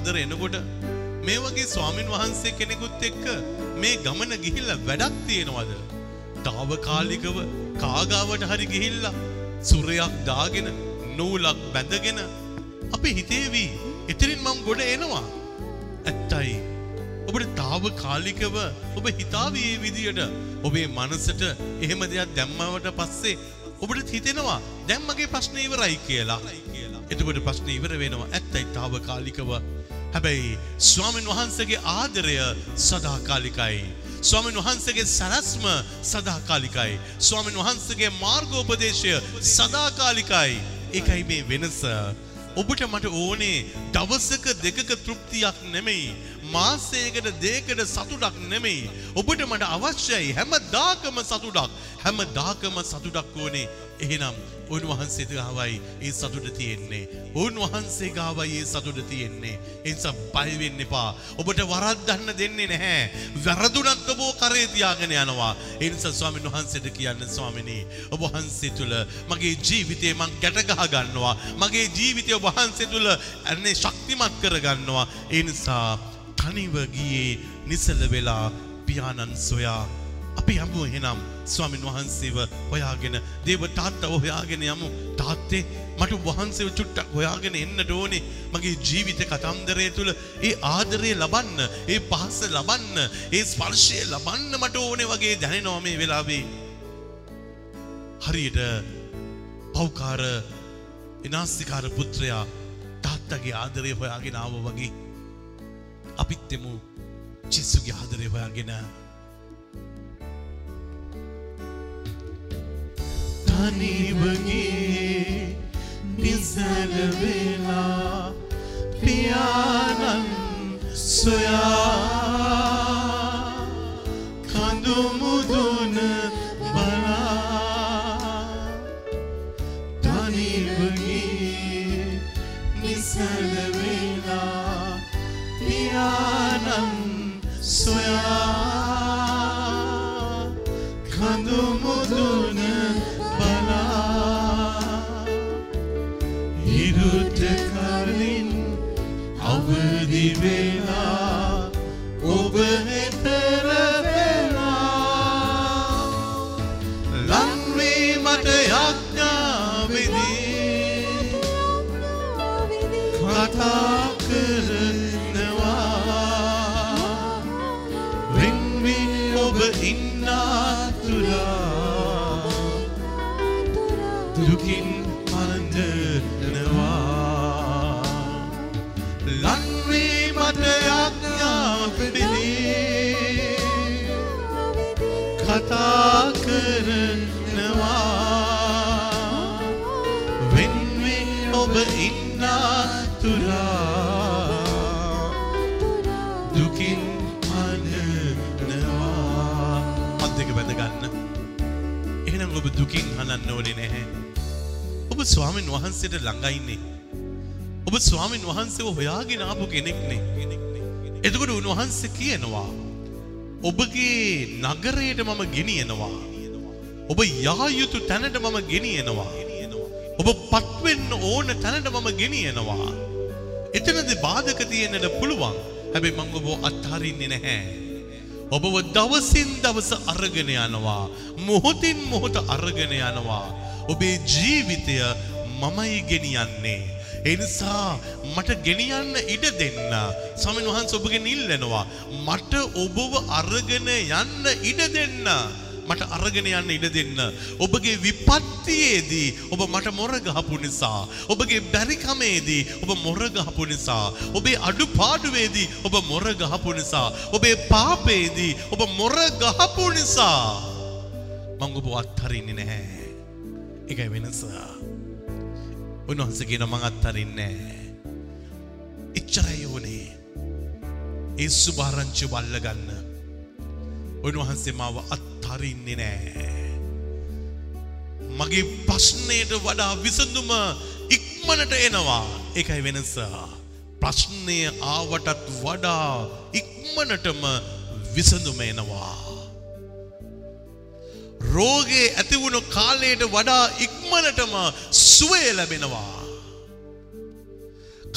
S3: කරදර එනකොට මේ වගේ ස්වාමින් වහන්සේ කෙනෙකුත් එක්ක මේ ගමන ගිහිල්ලා වැඩක් තියෙනවද? తాවකාලිකව කාගාවට හරි ගිහිල්ලා සුරයක් දාගෙන නූලක් බැඳගෙන අපි හිතේවි එතරින් මම ගොඩ එනවා. ඇත්තයි. ඔබට తాවකාලිකව ඔබ හිතාවි මේ විදියට ඔබේ මනසට එහෙම දෙයක් දැම්මවට පස්සේ ඔබට හිතෙනවා දැන් මගේ ප්‍රශ්නේ ඉවරයි කියලා. එතකොට ප්‍රශ්නේ ඉවර වෙනවා. ඇත්තයි తాවකාලිකව හැබැයි ස්වාමීන් වහන්සේගේ ආදරය සදාකාලිකයි. ස්වාමීන් වහන්සේගේ සැලැස්ම සදාකාලිකයි. ස්වාමීන් වහන්සේගේ මාර්ගෝපදේශය සදාකාලිකයි. ඒකයි මේ වෙනස. ඔබට මට ඕනේ දවසක දෙකක තෘප්තියක් නෙමෙයි. මාසයකට දෙයකට සතුටක් නෙමෙයි. ඔබට මට අවශ්‍යයි හැම දාකම සතුටක්. හැම දාකම සතුටක් ඕනේ. එහෙනම් උන්වහන්සේ ගාවයි ඒ සතුට තියෙන්නේ. උන්වහන්සේ ගාවයි ඒ සතුට තියෙන්නේ. ඒ නිසා බය වෙන්න එපා. ඔබට වරද්දන්න දෙන්නේ නැහැ. වැරදුනත් ඔබ කරේ තියාගෙන යනවා. ඒ නිසා ස්වාමීන් වහන්සේට කියන්න ස්වාමිනී ඔබ වහන්සේ තුල මගේ ජීවිතේ මං ගැට ගහ ගන්නවා. මගේ ජීවිතය ඔබ වහන්සේ තුල අනේ ශක්තිමත් කර ගන්නවා. ඒ නිසා තනිව ගියේ නිසල වෙලා පියාණන් සොයා අපි යමු එහෙනම් ස්වාමින් වහන්සේව හොයාගෙන දේව තාත්තා හොයාගෙන යමු. තාත්තේ මට වහන්සේව චුට්ටක් හොයාගෙන එන්නට ඕනේ. මගේ ජීවිත කතන්දරය තුළ ඒ ආදරය ලබන්න ඒ පහස ලබන්න ඒ ස්පර්ශය ලබන්න මට ඕනේ වගේ දැනෙනවා මේ වෙලාවේ. හරියට පෞකාර එනාස්තිකාර පුත්‍රයා තාත්තගේ ආදරය හොයාගෙන ආව වගේ. අපිත් එමු ජෙසුගේ ආදරය හොයාගෙන තනිවගේ නිසල වෙලා පියාණන් සොයා ස්වාමීන් වහන්සේට ළඟයින්නේ ඔබ ස්වාමීන් වහන්සේව හොයාගෙන ආපු කෙනෙක්නේ. එතකොට උන්වහන්සේ කියනවා ඔබගේ නගරයට මම ගෙනියනවා. ඔබ යා යුතු තැනට මම ගෙනියනවා. ඔබ පත්වෙන්න ඕන තැනට මම ගෙනියනවා. එතනද බාධක තියෙන්නට පුළුවන්. හැබැයි මං ඔබ අත්හරින්නේ නැහැ. ඔබව දවසින් දවස අරගෙන යනවා. මොහොතින් මොහොත අරගෙන යනවා. ඔබේ ජීවිතය මමයි ගෙනියන්නේ. ඒ නිසා මට ගෙනියන්න ඉඩ දෙන්න. ස්වාමීන් වහන්සේ ඔබගෙන් ඉල්ලනවා මට ඔබව අරගෙන යන්න ඉඩ දෙන්න. මට අරගෙන යන්න ඉඩ දෙන්න. ඔබගේ විපත්තියේදී ඔබ මට මොර ගහපු නිසා ඔබගේ බැරිකමේදී ඔබ මොර ගහපු නිසා ඔබේ අඩුපාඩුවේදී ඔබ මොර ගහපු නිසා ඔබේ පාපේදී ඔබ මොර ගහපු නිසා මං ඔබ අත්හරින්නේ නැහැ. එකයි වෙනස. උන්වහන්සේ කියන මං අත්තරින්නේ එච්චරයි ඕනේ. ඒ සුභාරංචි බල්ල ගන්න. උන්වහන්සේ මාව අත්හරින්නේ නෑ. මගේ ප්‍රශ්නයට වඩා විසඳුම ඉක්මනට එනවා. ඒකයි වෙනස. ප්‍රශ්නය ආවටත් වඩා ඉක්මනටම විසඳුම එනවා. රෝගේ ඇතිවුණු කාලයට වඩා ඉක්මනටම සුවය ලැබෙනවා.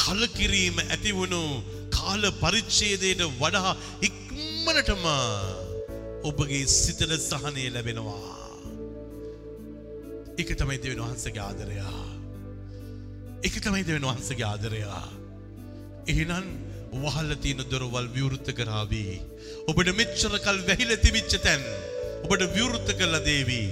S3: කලකිරීම ඇතිවුණු කාල පරිච්ඡේදයට වඩා ඉක්මනටම ඔබගේ සිතට සහනය ලැබෙනවා. එක තමයි දෙවෙන වහන්සගේ ආදරයා. එක තමයි දෙවෙන වහන්සගේ ආදරයා. එහෙනම් වහල්ල තියෙන දොරවල් විවෘත කරාවී. ඔබට මෙච්චර කල් වැහිල තිබිච්ච තැන්. ඔබට විවෘත කරලා දේවී.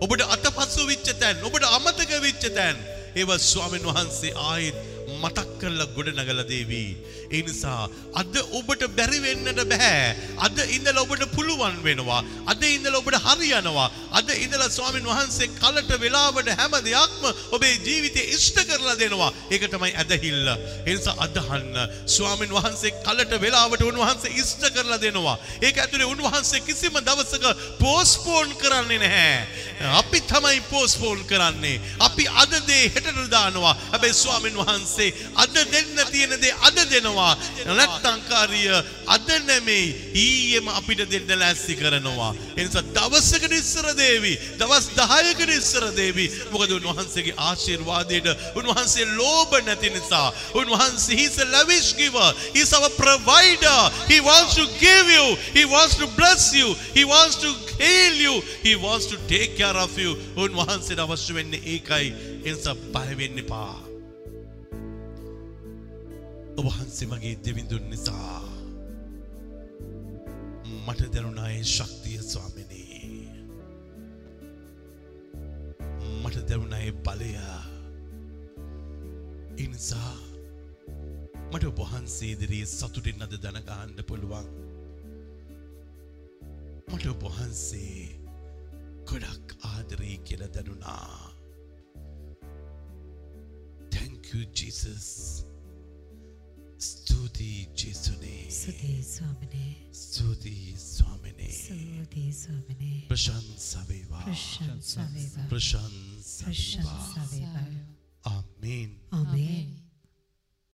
S3: ඔබට අතපසු විච්ච තැන් ඔබට අමතක විච්ච තැන්. ඒව ස්වාමීන් වහන්සේ ආයෙත් මතක් කරලා ගොඩ නගලා දේවී. ඒ නිසා අද ඔබට බැරි වෙන්නට බෑ. අද ඉඳලා ඔබට පුළුවන් වෙනවා. අද ඉඳලා ඔබට හරියනවා. අද ඉඳලා ස්වාමීන් වහන්සේ කලට වෙලාවට හැම දෙයක්ම ඔබේ ජීවිතේ ඉෂ්ට කරලා දෙනවා. ඒක තමයි ඇදහිල්ල. ඒ නිසා අදහන්න ස්වාමීන් වහන්සේ කලට වෙලාවට උන්වහන්සේ ඉෂ්ට කරලා දෙනවා. ඒක ඇතුලේ උන්වහන්සේ කිසිම දවසක පෝස්ට්පෝන් කරන්නේ නැහැ. අපි තමයි පෝස්ට්පෝන් කරන්නේ. අපි අද දේ හෙටට දානවා. හැබැයි ස්වාමීන් වහන්සේ අද දෙන්න තියෙන දේ අද දෙනවා. නැත්තම් කාර්ය අද නෙමෙයි ඊයේම අපිට දෙන්න ලෑස්ති කරනවා. ඒ නිසා දවසකට ඉස්සර දේවි, දවස් 10කට ඉස්සර දේවි. මොකද උන්වහන්සේගේ ආශිර්වාදයට උන්වහන්සේ ලෝභ නැති නිසා. උන්වහන්සේ he's a lavish giver. He's our provider. He wants to give you. He wants to bless you. He wants to heal you. He wants to take care of you. උන්වහන්සේට අවශ්‍ය වෙන්නේ ඒකයි. ඒ නිසා බය වෙන්න එපා. ඔබ වහන්සේ මගේ දෙවිඳුන් නිසා මට දැනුණා ඒ ශක්තිය ස්වාමිනී. මට දැනුණා ඒ බලය. ඒ නිසා මට ඔබ වහන්සේ ඉදිරියේ සතුටින් අද දන ගහන්න පුළුවන්. මට ඔබ වහන්සේ ගොඩක් ආදරේ කියලා දැනුණා. Thank you Jesus. ස්තුතියි ජේසුනේ.
S1: සුදී ස්වාමිනේ
S3: ස්තුතියි ස්වාමිනේ.
S1: සුදී ස්වාමිනේ
S3: ප්‍රශංසා වේවා.
S1: ප්‍රශංසා වේවා
S3: ප්‍රශංසා වේවා.
S1: ප්‍රශංසා වේවා
S3: ආමේන්.
S1: ආමේන්